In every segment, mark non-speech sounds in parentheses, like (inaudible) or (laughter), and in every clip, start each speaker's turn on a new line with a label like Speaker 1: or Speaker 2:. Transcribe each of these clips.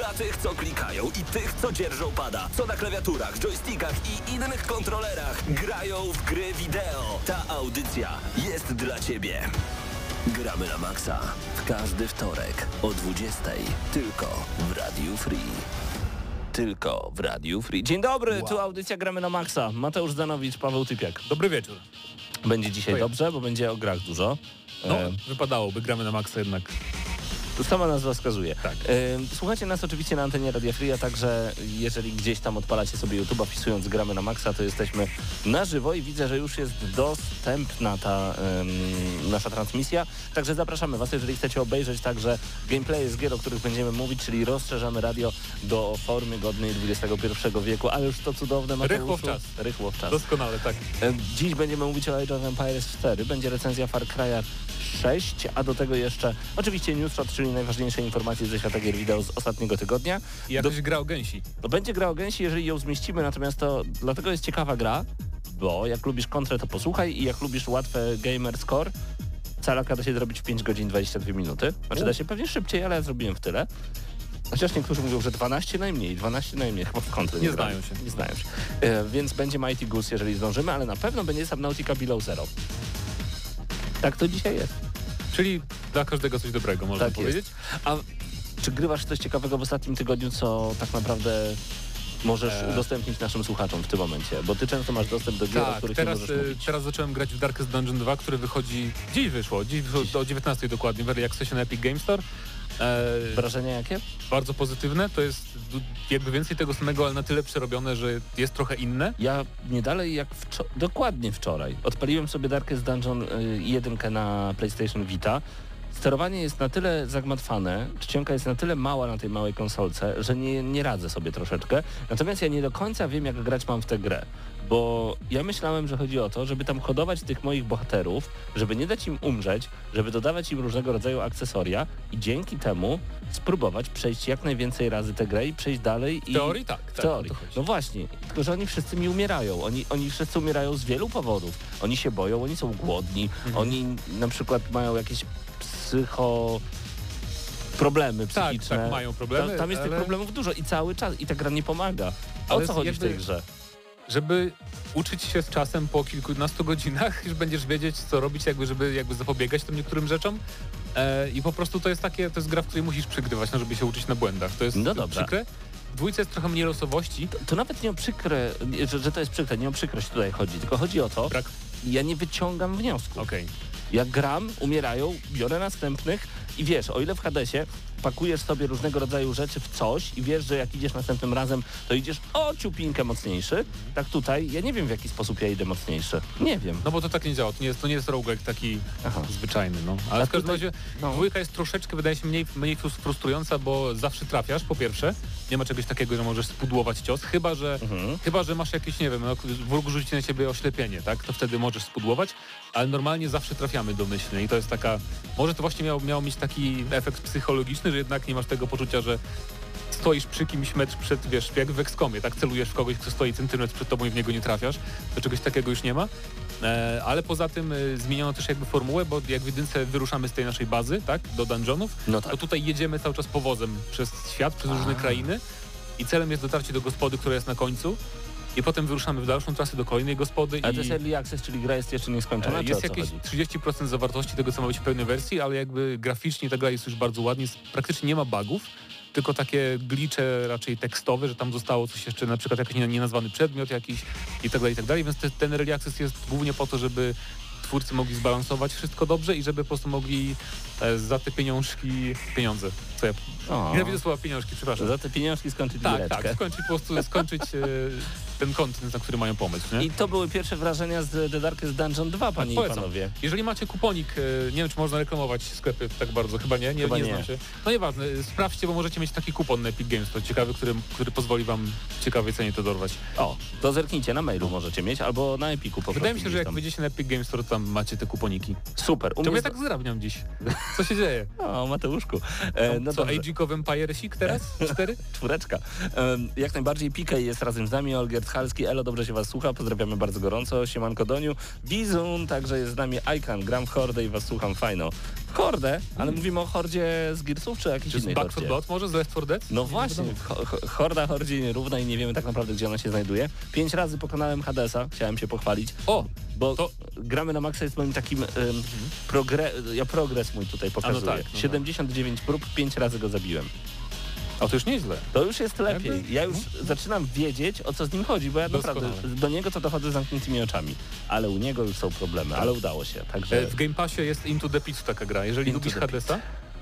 Speaker 1: Dla tych, co klikają i tych, co dzierżą pada, co na klawiaturach, joystickach i innych kontrolerach grają w gry wideo. Ta audycja jest dla Ciebie. Gramy na maksa w każdy wtorek o 20.00 tylko w Radiu Free. Tylko w Radiu Free. Dzień dobry, tu audycja Gramy na maksa. Mateusz Zanowicz, Paweł Typiak.
Speaker 2: Dobry wieczór.
Speaker 1: Będzie dzisiaj dobrze, bo będzie o grach dużo.
Speaker 2: No,
Speaker 1: E,
Speaker 2: wypadałoby, gramy na maksa jednak.
Speaker 1: To sama nazwa wskazuje.
Speaker 2: Tak.
Speaker 1: E, Słuchajcie nas oczywiście na antenie Radia Free, a także jeżeli gdzieś tam odpalacie sobie YouTube'a wpisując gramy na maksa, to jesteśmy na żywo i widzę, że już jest dostępna ta em, nasza transmisja. Także zapraszamy Was, jeżeli chcecie obejrzeć także gameplay z gier, o których będziemy mówić, czyli rozszerzamy radio do formy godnej XXI wieku, ale już to cudowne Mateuszu.
Speaker 2: Rychło w czas.
Speaker 1: Rychło w czas.
Speaker 2: Doskonale, tak.
Speaker 1: E, Dziś będziemy mówić o Age of Empires 4. Będzie recenzja Far Cry'a 6, a do tego jeszcze oczywiście Newsshot, czyli najważniejsze informacje ze świata gier wideo z ostatniego tygodnia.
Speaker 2: I jakaś gra o gęsi.
Speaker 1: No, będzie gra o gęsi, jeżeli ją zmieścimy, natomiast to dlatego jest ciekawa gra, bo jak lubisz kontrę, to posłuchaj i jak lubisz łatwe gamer score, calaka da się zrobić w 5 godzin 22 minuty. Znaczy da się pewnie szybciej, ale ja zrobiłem w tyle. Chociaż niektórzy mówią, że 12 najmniej, 12 najmniej, chyba w kontrę
Speaker 2: Nie
Speaker 1: grałem.
Speaker 2: znają się.
Speaker 1: Nie znają się. E, więc będzie Mighty Goose, jeżeli zdążymy, ale na pewno będzie Subnautica Below Zero. Tak to dzisiaj jest.
Speaker 2: Czyli dla każdego coś dobrego, można
Speaker 1: Tak
Speaker 2: powiedzieć.
Speaker 1: jest. A czy grywasz coś ciekawego w ostatnim tygodniu, co tak naprawdę możesz
Speaker 2: E.
Speaker 1: udostępnić naszym słuchaczom w tym momencie? Bo ty często masz dostęp do gier, o
Speaker 2: Tak,
Speaker 1: których
Speaker 2: teraz,
Speaker 1: nie możesz
Speaker 2: e,
Speaker 1: mówić.
Speaker 2: teraz zacząłem grać w Darkest Dungeon 2, który wychodzi... Dziś wyszło, dziś wyszło
Speaker 1: Dziś.
Speaker 2: do 19 dokładnie, w Early Accessie na Epic Game Store. E,
Speaker 1: Wrażenia jakie?
Speaker 2: bardzo pozytywne, to jest jakby więcej tego samego, ale na tyle przerobione, że jest trochę inne.
Speaker 1: Ja nie dalej jak wczo- dokładnie wczoraj odpaliłem sobie Darkest Dungeon y, 1 na PlayStation Vita. Sterowanie jest na tyle zagmatwane, czcionka jest na tyle mała na tej małej konsolce, że nie, nie radzę sobie troszeczkę. Natomiast ja nie do końca wiem, jak grać mam w tę grę. Bo ja myślałem, że chodzi o to, żeby tam hodować tych moich bohaterów, żeby nie dać im umrzeć, żeby dodawać im różnego rodzaju akcesoria i dzięki temu spróbować przejść jak najwięcej razy tę grę i przejść dalej.
Speaker 2: W
Speaker 1: i...
Speaker 2: teorii tak,
Speaker 1: W
Speaker 2: tak,
Speaker 1: teorii.
Speaker 2: o.
Speaker 1: No właśnie, tylko że oni wszyscy mi umierają. Oni, oni wszyscy umierają z wielu powodów. Oni się boją, oni są głodni,
Speaker 2: Mhm.
Speaker 1: oni na przykład mają jakieś psycho problemy
Speaker 2: Tak,
Speaker 1: psychiczne.
Speaker 2: tak, mają problemy,
Speaker 1: Tam, tam jest tych
Speaker 2: ale-
Speaker 1: problemów dużo i cały czas i ta gra nie pomaga. A
Speaker 2: Ale
Speaker 1: o co chodzi w
Speaker 2: jakby-
Speaker 1: tej grze?
Speaker 2: Żeby uczyć się z czasem po kilkunastu godzinach, (laughs) już będziesz wiedzieć, co robić, jakby, żeby jakby zapobiegać tym niektórym rzeczom. E, I po prostu to jest takie, to jest gra, w której musisz przegrywać, no, żeby się uczyć na błędach. To jest
Speaker 1: No dobra.
Speaker 2: przykre. W dwójce jest trochę mniej losowości.
Speaker 1: To, to nawet nie o przykre, że, że to jest przykre, nie o przykrość tutaj chodzi, tylko chodzi o to,
Speaker 2: Brak.
Speaker 1: ja nie wyciągam wniosków.
Speaker 2: Okej.
Speaker 1: Jak gram, umierają, biorę następnych i wiesz, o ile w Hadesie pakujesz sobie różnego rodzaju rzeczy w coś i wiesz, że jak idziesz następnym razem, to idziesz o ciupinkę mocniejszy, tak tutaj ja nie wiem w jaki sposób ja idę mocniejszy. Nie wiem.
Speaker 2: No bo to tak nie działa, to nie jest, to nie jest roguelike taki
Speaker 1: Aha.
Speaker 2: zwyczajny, no. Ale
Speaker 1: A
Speaker 2: w każdym razie
Speaker 1: no.
Speaker 2: dwójka jest troszeczkę, wydaje się, mniej, mniej frus- frustrująca, bo zawsze trafiasz, po pierwsze. Nie ma czegoś takiego, że możesz spudłować cios, chyba, że
Speaker 1: Mhm.
Speaker 2: Chyba, że masz jakieś, nie wiem, no, wróg rzuci na ciebie oślepienie, tak? To wtedy możesz spudłować, ale normalnie zawsze trafiamy domyślnie i to jest taka, może to właśnie miało, miało mieć taki efekt psychologiczny, że jednak nie masz tego poczucia, że stoisz przy kimś metr przed, wiesz, jak w ekskomie, tak? Celujesz w kogoś, kto stoi centymetr przed tobą i w niego nie trafiasz, to czegoś takiego już nie ma. E, ale poza tym e, zmieniono też jakby formułę, bo jak w jedynce wyruszamy z tej naszej bazy, tak? Do dungeonów,
Speaker 1: No tak.
Speaker 2: to tutaj jedziemy cały czas powozem przez świat, przez różne
Speaker 1: A.
Speaker 2: krainy i celem jest dotarcie do gospody, która jest na końcu i potem wyruszamy w dalszą trasę do kolejnej gospody
Speaker 1: Ale
Speaker 2: i
Speaker 1: to jest early access, czyli gra jest jeszcze nieskończona,
Speaker 2: e, jest jakieś
Speaker 1: chodzi?
Speaker 2: 30% zawartości tego, co ma być w pełnej wersji, ale jakby graficznie ta gra jest już bardzo ładnie, praktycznie nie ma bugów, tylko takie glicze raczej tekstowe, że tam zostało coś jeszcze, na przykład jakiś nie- nienazwany przedmiot jakiś i tak dalej, i tak dalej, więc te, ten early access jest głównie po to, żeby twórcy mogli zbalansować wszystko dobrze i żeby po prostu mogli e, za te pieniążki, pieniądze, co ja, nienawidzę słowa pieniążki, przepraszam.
Speaker 1: Za te pieniążki skończyć
Speaker 2: Tak,
Speaker 1: giereczkę.
Speaker 2: tak, skończyć po prostu, (laughs) skończyć e, ten kontent, na który mają pomysł, nie?
Speaker 1: I to były pierwsze wrażenia z The Darkest Dungeon 2, panie i
Speaker 2: Polecam.
Speaker 1: panowie.
Speaker 2: Jeżeli macie kuponik, e, nie wiem czy można reklamować sklepy tak bardzo, chyba nie, nie,
Speaker 1: Chyba
Speaker 2: nie,
Speaker 1: nie.
Speaker 2: znam się. No nieważne, sprawdźcie, bo możecie mieć taki kupon na Epic Games, to ciekawy, który, który pozwoli wam w ciekawej cenie to dorwać.
Speaker 1: O, to zerknijcie, na mailu możecie mieć, albo na Epiku po
Speaker 2: Wydaje mi się, że jak
Speaker 1: tam.
Speaker 2: wejdziecie na Epic Games, to tam macie te kuponiki.
Speaker 1: Super. U
Speaker 2: Czemu
Speaker 1: mnie
Speaker 2: tak zdrabniam dziś? Co się dzieje? (laughs)
Speaker 1: O, Mateuszku. E, no
Speaker 2: Co,
Speaker 1: dobrze.
Speaker 2: Age of Empiresik teraz? (laughs) Cztery?
Speaker 1: Czwóreczka. Em, jak najbardziej PK jest razem z nami, Olgierd Halski, Elo, dobrze się was słucha, pozdrawiamy bardzo gorąco, siemanko Doniu. Bizun, także jest z nami Icon, gram w Hordę i was słucham fajno. Hordę? Ale mówimy o Hordzie z Gearsów, czy jakiejś innej
Speaker 2: Back 4
Speaker 1: Hordzie?
Speaker 2: Blood może? Z Left 4 Dead?
Speaker 1: No
Speaker 2: Nie
Speaker 1: właśnie, ho- Horda Hordzie nierówna i nie wiemy tak naprawdę, gdzie ona się znajduje. Pięć razy pokonałem Hadesa, chciałem się pochwalić,
Speaker 2: O,
Speaker 1: bo
Speaker 2: To-
Speaker 1: gramy na maksa jest moim takim um, progre ja progres mój tutaj pokazuję.
Speaker 2: tak, no tak.
Speaker 1: 79 prób, pięć razy go zabiłem.
Speaker 2: A to już nieźle.
Speaker 1: To już jest lepiej. Ja już zaczynam wiedzieć, o co z nim chodzi, bo ja naprawdę do niego to dochodzę z zamkniętymi oczami. Ale u niego już są problemy, ale udało się. Także
Speaker 2: E, W Game Passie jest Into the Pit taka gra. Jeżeli
Speaker 1: Into
Speaker 2: lubisz Hadesa,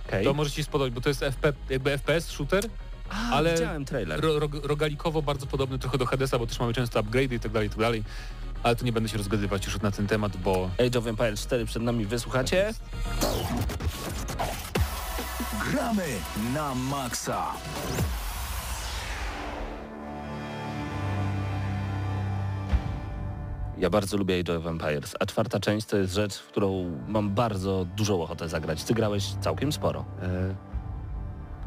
Speaker 1: okej.
Speaker 2: to może ci spodobać, bo to jest FP, jakby FPS, shooter,
Speaker 1: A,
Speaker 2: ale-
Speaker 1: widziałem trailer.
Speaker 2: ro, rog- rogalikowo bardzo podobny trochę do Hadesa, bo też mamy często upgrade i tak dalej, i tak dalej. Ale tu nie będę się rozgadywać już na ten temat, bo
Speaker 1: Age of Empires 4 przed nami wysłuchacie.
Speaker 3: Gramy na maksa.
Speaker 1: Ja bardzo lubię Age of Empires, a czwarta część to jest rzecz, w którą mam bardzo dużą ochotę zagrać. Ty grałeś całkiem sporo.
Speaker 2: e,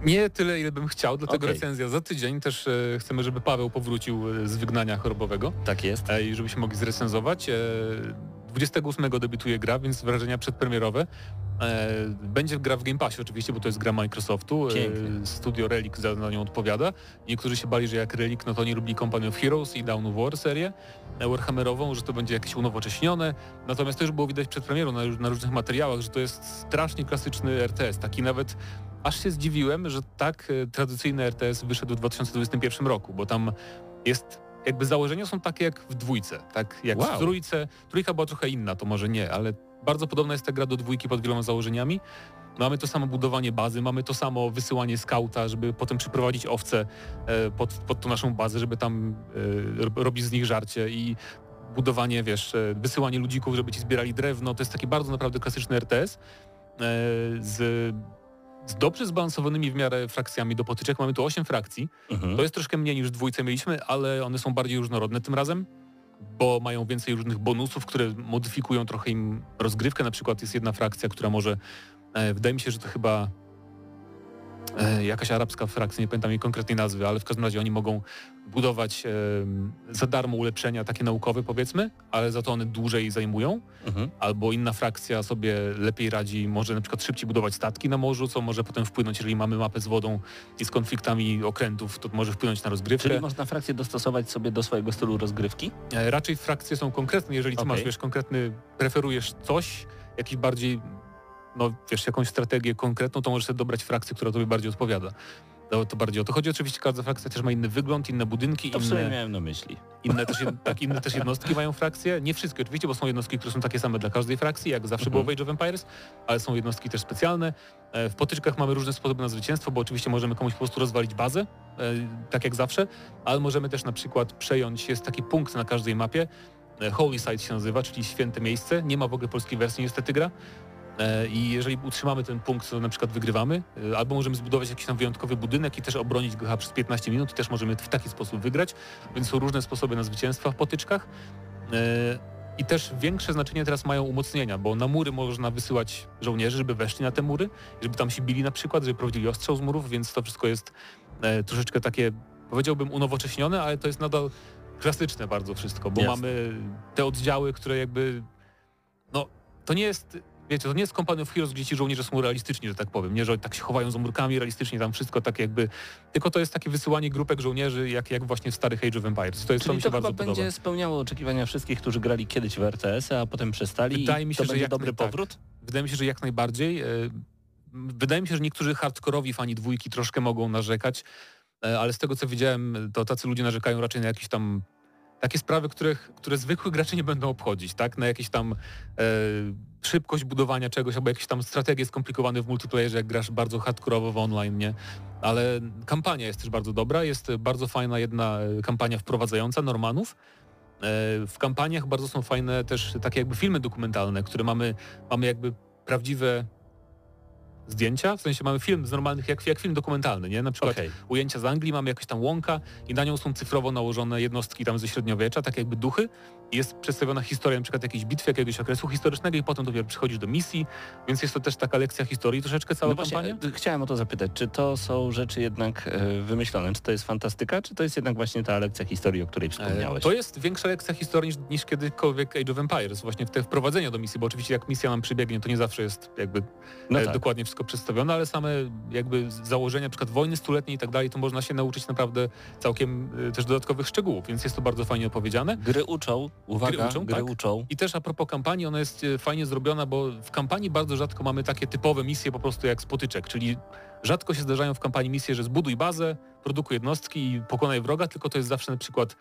Speaker 2: nie tyle, ile bym chciał, dlatego
Speaker 1: Okej.
Speaker 2: recenzja za tydzień. Też e, chcemy, żeby Paweł powrócił e, z wygnania chorobowego
Speaker 1: Tak jest.
Speaker 2: e, i żebyśmy mogli zrecenzować. E, 28 debiutuje gra, więc wrażenia przedpremierowe. E, Będzie gra w Game Passie oczywiście, bo to jest gra Microsoftu. E,
Speaker 1: Pięknie.
Speaker 2: Studio Relic za za nią odpowiada. Niektórzy się bali, że jak Relic, no to nie lubi Company of Heroes i Dawn of War serię e, Warhammerową, że to będzie jakieś unowocześnione. Natomiast też było widać przed premierą na, na różnych materiałach, że to jest strasznie klasyczny RTS. Taki nawet aż się zdziwiłem, że tak tradycyjny RTS wyszedł w 2021 roku, bo tam jest jakby założenia są takie jak w dwójce, tak jak
Speaker 1: Wow.
Speaker 2: w trójce. Trójka była trochę inna, to może nie, ale bardzo podobna jest ta gra do dwójki pod wieloma założeniami. Mamy to samo budowanie bazy, mamy to samo wysyłanie skauta, żeby potem przyprowadzić owce e, pod, pod tą naszą bazę, żeby tam e, rob- robić z nich żarcie i budowanie, wiesz, e, wysyłanie ludzików, żeby ci zbierali drewno. To jest taki bardzo naprawdę klasyczny RTS z, z dobrze zbalansowanymi w miarę frakcjami do potyczek. Mamy tu 8 frakcji.
Speaker 1: Mhm.
Speaker 2: To jest troszkę mniej niż dwójce mieliśmy, ale one są bardziej różnorodne tym razem, bo mają więcej różnych bonusów, które modyfikują trochę im rozgrywkę. Na przykład jest jedna frakcja, która może, e, wydaje mi się, że to chyba jakaś arabska frakcja, nie pamiętam jej konkretnej nazwy, ale w każdym razie oni mogą budować e, za darmo ulepszenia takie naukowe powiedzmy, ale za to one dłużej zajmują
Speaker 1: Mhm.
Speaker 2: albo inna frakcja sobie lepiej radzi, może na przykład szybciej budować statki na morzu, co może potem wpłynąć, jeżeli mamy mapę z wodą i z konfliktami okrętów, to może wpłynąć na rozgrywkę.
Speaker 1: Czyli można frakcję dostosować sobie do swojego stylu rozgrywki?
Speaker 2: E, Raczej frakcje są konkretne, jeżeli ty
Speaker 1: Okej.
Speaker 2: masz, wiesz, konkretny, preferujesz coś, jakiś bardziej, no wiesz, jakąś strategię konkretną, to możesz sobie dobrać frakcję, która tobie bardziej odpowiada. To, to bardziej o to chodzi. Oczywiście każda frakcja też ma inny wygląd, inne budynki,
Speaker 1: To
Speaker 2: inne,
Speaker 1: miałem na myśli.
Speaker 2: inne, też, tak, inne też jednostki mają frakcje. Nie wszystkie oczywiście, bo są jednostki, które są takie same dla każdej frakcji, jak zawsze było w Age of Empires, ale są jednostki też specjalne. E, W potyczkach mamy różne sposoby na zwycięstwo, bo oczywiście możemy komuś po prostu rozwalić bazę, e, tak jak zawsze, ale możemy też na przykład przejąć, jest taki punkt na każdej mapie, e, Holy Site się nazywa, czyli święte miejsce. Nie ma w ogóle polskiej wersji niestety gra. E, I jeżeli utrzymamy ten punkt, to na przykład wygrywamy, e, albo możemy zbudować jakiś tam wyjątkowy budynek i też obronić go przez 15 minut i też możemy w taki sposób wygrać, więc są różne sposoby na zwycięstwa w potyczkach. E, I też większe znaczenie teraz mają umocnienia, bo na mury można wysyłać żołnierzy, żeby weszli na te mury, żeby tam się bili na przykład, żeby prowadzili ostrzał z murów, więc to wszystko jest troszeczkę takie, powiedziałbym, unowocześnione, ale to jest nadal klasyczne bardzo wszystko, bo
Speaker 1: Jasne.
Speaker 2: mamy te oddziały, które jakby, no, to nie jest, wiecie, to nie jest Company of Heroes, gdzie ci żołnierze są realistyczni, że tak powiem, nie, że tak się chowają za murkami, realistycznie tam wszystko tak jakby, tylko to jest takie wysyłanie grupek żołnierzy, jak, jak właśnie w starych Age of Empires. To jest, to
Speaker 1: Czyli
Speaker 2: mi się
Speaker 1: to
Speaker 2: bardzo
Speaker 1: chyba
Speaker 2: podoba.
Speaker 1: będzie spełniało oczekiwania wszystkich, którzy grali kiedyś w RTS, a potem przestali
Speaker 2: Wydaje mi
Speaker 1: to
Speaker 2: się, że
Speaker 1: będzie
Speaker 2: jak
Speaker 1: dobry
Speaker 2: tak.
Speaker 1: powrót?
Speaker 2: Wydaje mi się, że jak najbardziej. E, Wydaje mi się, że niektórzy hardkorowi fani dwójki troszkę mogą narzekać, e, ale z tego co widziałem, to tacy ludzie narzekają raczej na jakiś tam takie sprawy, których, które zwykłych graczy nie będą obchodzić, tak? Na jakieś tam e, szybkość budowania czegoś, albo jakieś tam strategie skomplikowane w multiplayerze, jak grasz bardzo hardkorowo w online, nie? Ale kampania jest też bardzo dobra, jest bardzo fajna jedna e, kampania wprowadzająca Normanów. E, w kampaniach bardzo są fajne też takie jakby filmy dokumentalne, które mamy, mamy jakby prawdziwe zdjęcia, w sensie mamy film z normalnych, jak, jak film dokumentalny, nie? Na przykład
Speaker 1: Okej.
Speaker 2: ujęcia z Anglii, mamy jakaś tam łąka i na nią są cyfrowo nałożone jednostki tam ze średniowiecza, tak jakby duchy. Jest przedstawiona historia na przykład jakiejś bitwy, jakiegoś okresu historycznego i potem dopiero przychodzisz do misji, więc jest to też taka lekcja historii, troszeczkę cała
Speaker 1: No właśnie,
Speaker 2: kampania.
Speaker 1: e, chciałem o to zapytać, czy to są rzeczy jednak e, wymyślone, czy to jest fantastyka, czy to jest jednak właśnie ta lekcja historii, o której wspomniałeś?
Speaker 2: E, To jest większa lekcja historii niż, niż kiedykolwiek Age of Empires, właśnie w te wprowadzenia do misji, bo oczywiście jak misja nam przybiegnie, to nie zawsze jest jakby
Speaker 1: No tak.
Speaker 2: dokładnie wszystko przedstawione, ale same jakby założenia, na przykład wojny stuletniej i tak dalej, to można się nauczyć naprawdę całkiem też dodatkowych szczegółów, więc jest to bardzo fajnie opowiedziane.
Speaker 1: Gry uczą, uwaga,
Speaker 2: Gry uczą, tak.
Speaker 1: uczą.
Speaker 2: I też a propos kampanii, ona jest e, fajnie zrobiona, bo w kampanii bardzo rzadko mamy takie typowe misje po prostu jak spotyczek, czyli rzadko się zdarzają w kampanii misje, że zbuduj bazę, produkuj jednostki i pokonaj wroga, tylko to jest zawsze na przykład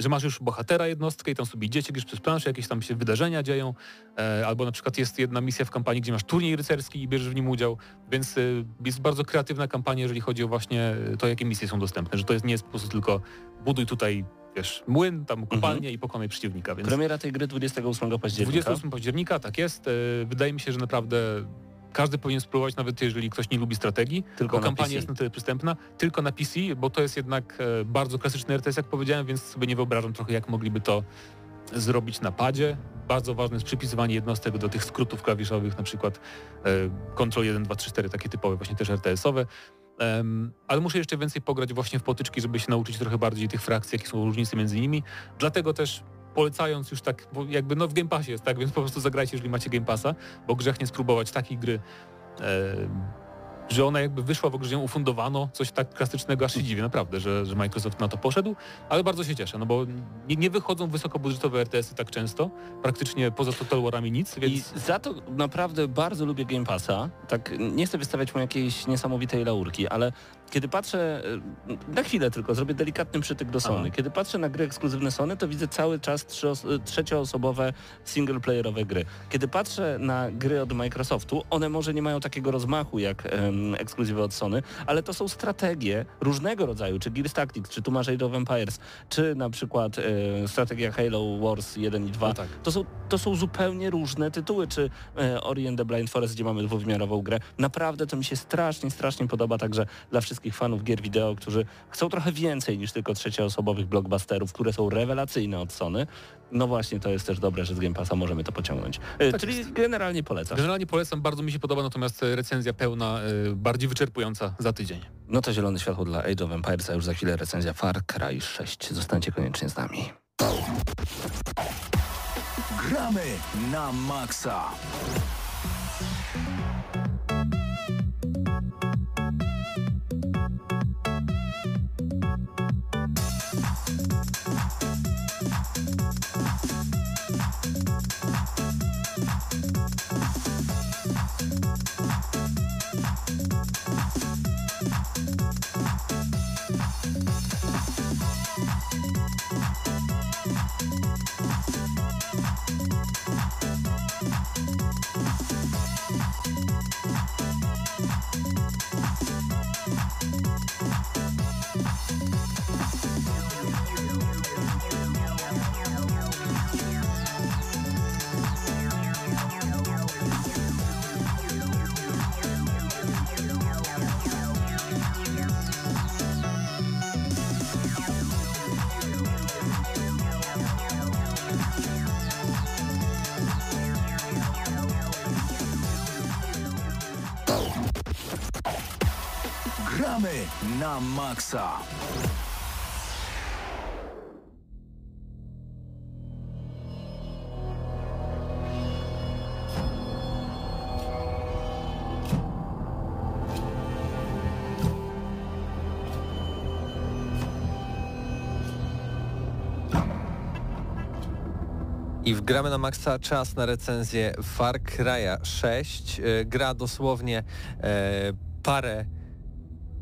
Speaker 2: że masz już bohatera jednostkę i tam sobie idziecie gdzieś przez planszę, jakieś tam się wydarzenia dzieją, e, albo na przykład jest jedna misja w kampanii, gdzie masz turniej rycerski i bierzesz w nim udział, więc e, jest bardzo kreatywna kampania, jeżeli chodzi o właśnie to, jakie misje są dostępne, że to jest, nie jest po prostu tylko buduj tutaj, wiesz, młyn, tam kopalnię i pokonaj przeciwnika, więc...
Speaker 1: Premiera tej gry 28 października.
Speaker 2: 28 października, tak jest. E, Wydaje mi się, że naprawdę każdy powinien spróbować, nawet jeżeli ktoś nie lubi strategii,
Speaker 1: Tylko
Speaker 2: bo kampania
Speaker 1: PC.
Speaker 2: jest na tyle przystępna, tylko na PC, bo to jest jednak e, bardzo klasyczny RTS, jak powiedziałem, więc sobie nie wyobrażam trochę, jak mogliby to zrobić na padzie. Bardzo ważne jest przypisywanie jednostek do tych skrótów klawiszowych, na przykład Ctrl 1, 2, 3, 4, takie typowe, właśnie też RTS-owe. Em, ale muszę jeszcze więcej pograć właśnie w potyczki, żeby się nauczyć trochę bardziej tych frakcji, jakie są różnice między nimi. Dlatego też polecając już tak, bo jakby no w Game Passie jest, tak, więc po prostu zagrajcie, jeżeli macie Game Passa, bo grzech nie spróbować takiej gry, że ona jakby wyszła w ogóle, że ją ufundowano, coś tak klasycznego, aż się dziwię, naprawdę, że, że Microsoft na to poszedł, ale bardzo się cieszę, no bo nie, nie wychodzą wysokobudżetowe RTS-y tak często, praktycznie poza Total Warami nic,
Speaker 1: I
Speaker 2: więc
Speaker 1: za to naprawdę bardzo lubię Game Passa. Tak, nie chcę wystawiać mu jakiejś niesamowitej laurki, ale kiedy patrzę, e, na chwilę tylko, zrobię delikatny przytyk do Sony.
Speaker 2: Aha.
Speaker 1: Kiedy patrzę na gry ekskluzywne Sony, to widzę cały czas trzyoos- trzecioosobowe singleplayerowe gry. Kiedy patrzę na gry od Microsoftu, one może nie mają takiego rozmachu jak em, ekskluzywy od Sony, ale to są strategie różnego rodzaju, czy Gears Tactics, czy tu masz Age of Empires, czy na przykład e, strategia Halo Wars 1 i 2.
Speaker 2: no tak.
Speaker 1: To są, to są zupełnie różne tytuły, czy e, Ori and the Blind Forest, gdzie mamy dwuwymiarową grę. Naprawdę to mi się strasznie, strasznie podoba, także dla wszystkich fanów gier wideo, którzy chcą trochę więcej niż tylko trzecioosobowych blockbusterów, które są rewelacyjne od Sony. No właśnie, to jest też dobre, że z Game Passa możemy to pociągnąć. E,
Speaker 2: Tak
Speaker 1: czyli
Speaker 2: jest.
Speaker 1: generalnie polecasz.
Speaker 2: Generalnie polecam, bardzo mi się podoba, natomiast e, recenzja pełna, e, bardziej wyczerpująca za tydzień.
Speaker 1: No to zielone światło dla Age of Empires, a już za chwilę recenzja Far Cry 6. Zostańcie koniecznie z nami.
Speaker 3: Gramy na maksa. Maksa.
Speaker 4: I w Gramy na Maxa czas na recenzję Far Cry'a 6. E, Gra dosłownie e, parę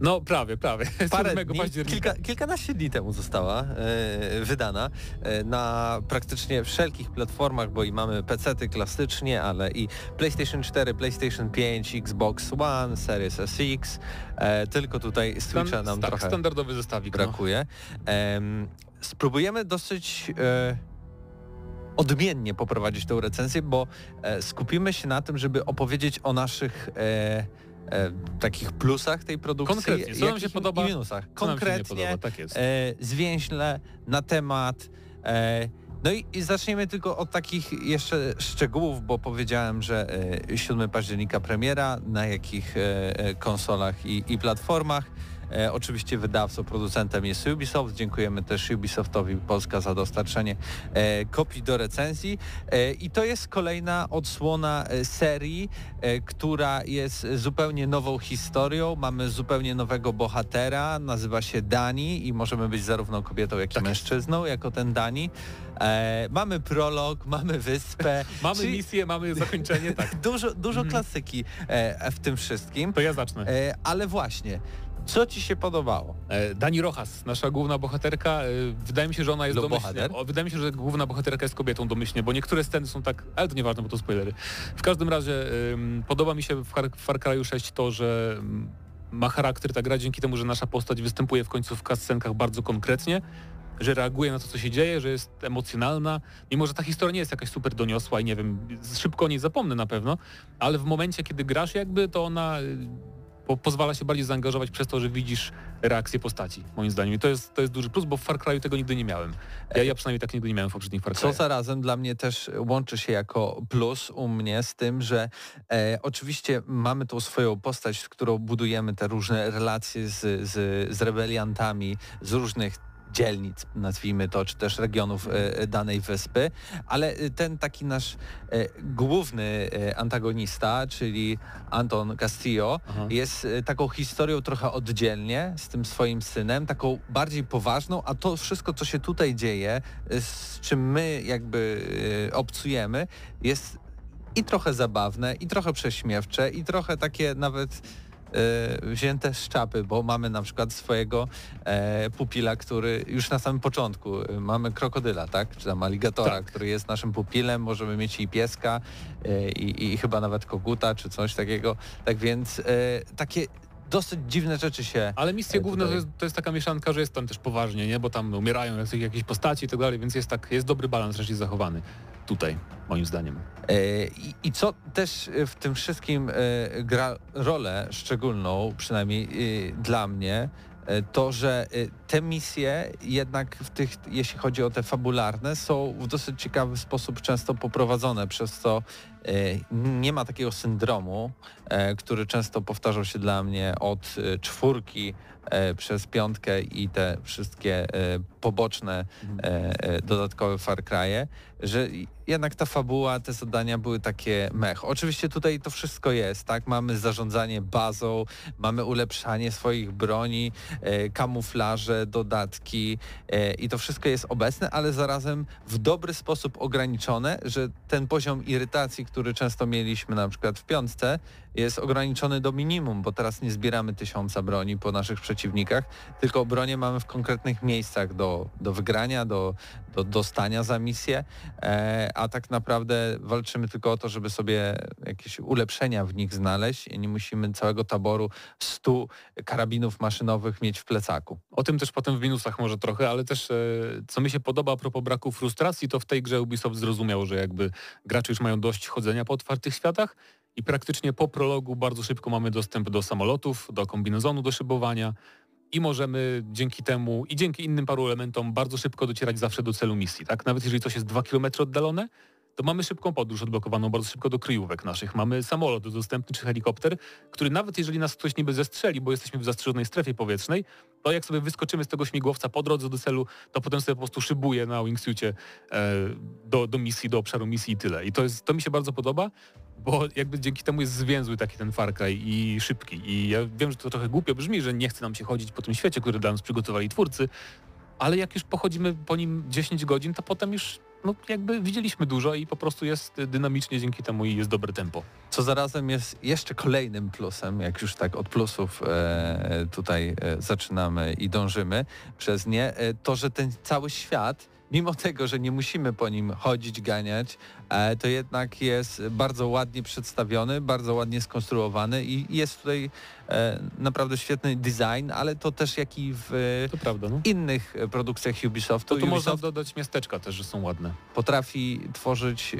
Speaker 2: No prawie, prawie. (laughs)
Speaker 4: Parę
Speaker 2: 7
Speaker 4: dni,
Speaker 2: października.
Speaker 4: kilka, kilkanaście dni temu została e, wydana e, na praktycznie wszelkich platformach, bo i mamy PC-ty klasycznie, ale i PlayStation 4, PlayStation 5, Xbox One, Series SX, e, tylko tutaj Switcha
Speaker 2: Stan-
Speaker 4: nam
Speaker 2: tak,
Speaker 4: trochę
Speaker 2: standardowy zestawik. No.
Speaker 4: brakuje. Em, spróbujemy dosyć e, odmiennie poprowadzić tę recenzję, bo skupimy się na tym, żeby opowiedzieć o naszych e, e, takich plusach tej produkcji.
Speaker 2: Konkretnie, co nam się podoba,
Speaker 4: I minusach. Konkretnie,
Speaker 2: podoba, tak jest.
Speaker 4: e, zwięźle na temat. E, no i, i zaczniemy tylko od takich jeszcze szczegółów, bo powiedziałem, że e, 7 października premiera, na jakich e, e, konsolach i, i platformach. E, oczywiście wydawcą, producentem jest Ubisoft. Dziękujemy też Ubisoftowi Polska za dostarczenie e, kopii do recenzji. E, I to jest kolejna odsłona e, serii, e, która jest zupełnie nową historią. Mamy zupełnie nowego bohatera, nazywa się Dani i możemy być zarówno kobietą, jak i
Speaker 2: Tak jest.
Speaker 4: mężczyzną, jako ten Dani. E, mamy prolog, (laughs) mamy wyspę. (laughs)
Speaker 2: Mamy
Speaker 4: czyli
Speaker 2: misję, mamy (laughs) zakończenie, tak.
Speaker 4: Dużo, dużo
Speaker 2: Mhm.
Speaker 4: klasyki e, w tym wszystkim.
Speaker 2: To ja zacznę.
Speaker 4: E, ale właśnie, co Ci się podobało?
Speaker 2: E, Dani Rojas, nasza główna bohaterka, e, wydaje mi się, że ona jest
Speaker 4: Lub
Speaker 2: domyślnie.
Speaker 4: bohater?
Speaker 2: Wydaje mi się, że główna bohaterka jest kobietą domyślnie, bo niektóre sceny są tak, ale to nieważne, bo to spoilery. W każdym razie podoba mi się w Far, Cry'u 6 to, że ym, ma charakter ta gra dzięki temu, że nasza postać występuje w końcu w cutscenkach bardzo konkretnie, że reaguje na to, co się dzieje, że jest emocjonalna, mimo że ta historia nie jest jakaś super doniosła i nie wiem, szybko o niej zapomnę na pewno, ale w momencie, kiedy grasz jakby, to ona po, pozwala się bardziej zaangażować przez to, że widzisz reakcję postaci, moim zdaniem. I to jest, to jest duży plus, bo w Far Cry'u tego nigdy nie miałem. Ja, ja przynajmniej tak nigdy nie miałem w poprzednich Far
Speaker 4: Co
Speaker 2: Cry'ach.
Speaker 4: zarazem dla mnie też łączy się jako plus u mnie z tym, że e, oczywiście mamy tą swoją postać, z którą budujemy te różne relacje z, z, z rebeliantami z różnych dzielnic, nazwijmy to, czy też regionów e, danej wyspy, ale e, ten taki nasz e, główny e, antagonista, czyli Anton Castillo,
Speaker 2: Aha.
Speaker 4: jest e, taką historią trochę oddzielnie z tym swoim synem, taką bardziej poważną, a to wszystko, co się tutaj dzieje, e, z czym my jakby e, obcujemy, jest i trochę zabawne, i trochę prześmiewcze, i trochę takie nawet e, wzięte z czapy, bo mamy na przykład swojego e, pupila, który już na samym początku, e, mamy krokodyla, tak? Czy tam aligatora,
Speaker 2: Tak.
Speaker 4: który jest naszym pupilem, możemy mieć i pieska, e, i, i chyba nawet koguta, czy coś takiego. Tak więc takie dosyć dziwne rzeczy się...
Speaker 2: Ale misje
Speaker 4: e,
Speaker 2: główne to jest, to jest taka mieszanka, że jest tam też poważnie, nie? Bo tam umierają jakieś, postaci i tak dalej, więc jest tak, jest dobry balans raczej zachowany tutaj, moim zdaniem.
Speaker 4: E, I, I co też e, w tym wszystkim gra rolę szczególną, przynajmniej dla mnie, to, że te misje jednak w tych, jeśli chodzi o te fabularne, są w dosyć ciekawy sposób często poprowadzone, przez co nie ma takiego syndromu, e, który często powtarzał się dla mnie od e, czwórki e, przez piątkę i te wszystkie e, poboczne e, e, dodatkowe Far Cry'e, że jednak ta fabuła, te zadania były takie mech. Oczywiście tutaj to wszystko jest, tak? Mamy zarządzanie bazą, mamy ulepszanie swoich broni, e, kamuflaże, dodatki e, i to wszystko jest obecne, ale zarazem w dobry sposób ograniczone, że ten poziom irytacji, który często mieliśmy na przykład w piątce, jest ograniczony do minimum, bo teraz nie zbieramy tysiąca broni po naszych przeciwnikach, tylko bronie mamy w konkretnych miejscach do, do wygrania, do, do dostania za misję, e, a tak naprawdę walczymy tylko o to, żeby sobie jakieś ulepszenia w nich znaleźć i nie musimy całego taboru 100 karabinów maszynowych mieć w plecaku.
Speaker 2: O tym też potem w minusach może trochę, ale też e, co mi się podoba a propos braku frustracji, to w tej grze Ubisoft zrozumiał, że jakby gracze już mają dość chodzenia po otwartych światach i praktycznie po prologu bardzo szybko mamy dostęp do samolotów, do kombinezonu do szybowania i możemy dzięki temu i dzięki innym paru elementom bardzo szybko docierać zawsze do celu misji. Tak? Nawet jeżeli coś jest 2 km oddalone, to mamy szybką podróż odblokowaną bardzo szybko do kryjówek naszych. Mamy samolot dostępny czy helikopter, który nawet jeżeli nas ktoś niby zestrzeli, bo jesteśmy w zastrzeżonej strefie powietrznej, to jak sobie wyskoczymy z tego śmigłowca po drodze do celu, to potem sobie po prostu szybuje na wingsuicie e, do, do misji, do obszaru misji i tyle. I to, jest, to mi się bardzo podoba, bo jakby dzięki temu jest zwięzły taki ten Far Cry i szybki. I ja wiem, że to trochę głupio brzmi, że nie chce nam się chodzić po tym świecie, który dla nas przygotowali twórcy, ale jak już pochodzimy po nim 10 godzin, to potem już no jakby widzieliśmy dużo i po prostu jest dynamicznie dzięki temu i jest dobre tempo.
Speaker 4: Co zarazem jest jeszcze kolejnym plusem, jak już tak od plusów e, tutaj e, zaczynamy i dążymy przez nie, e, to że ten cały świat, mimo tego, że nie musimy po nim chodzić, ganiać, e, to jednak jest bardzo ładnie przedstawiony, bardzo ładnie skonstruowany i jest tutaj e, naprawdę świetny design, ale to też jak i w
Speaker 2: prawda, no.
Speaker 4: innych produkcjach Ubisoftu.
Speaker 2: To tu można
Speaker 4: Ubisoft
Speaker 2: dodać miasteczka też, że są ładne.
Speaker 4: potrafi tworzyć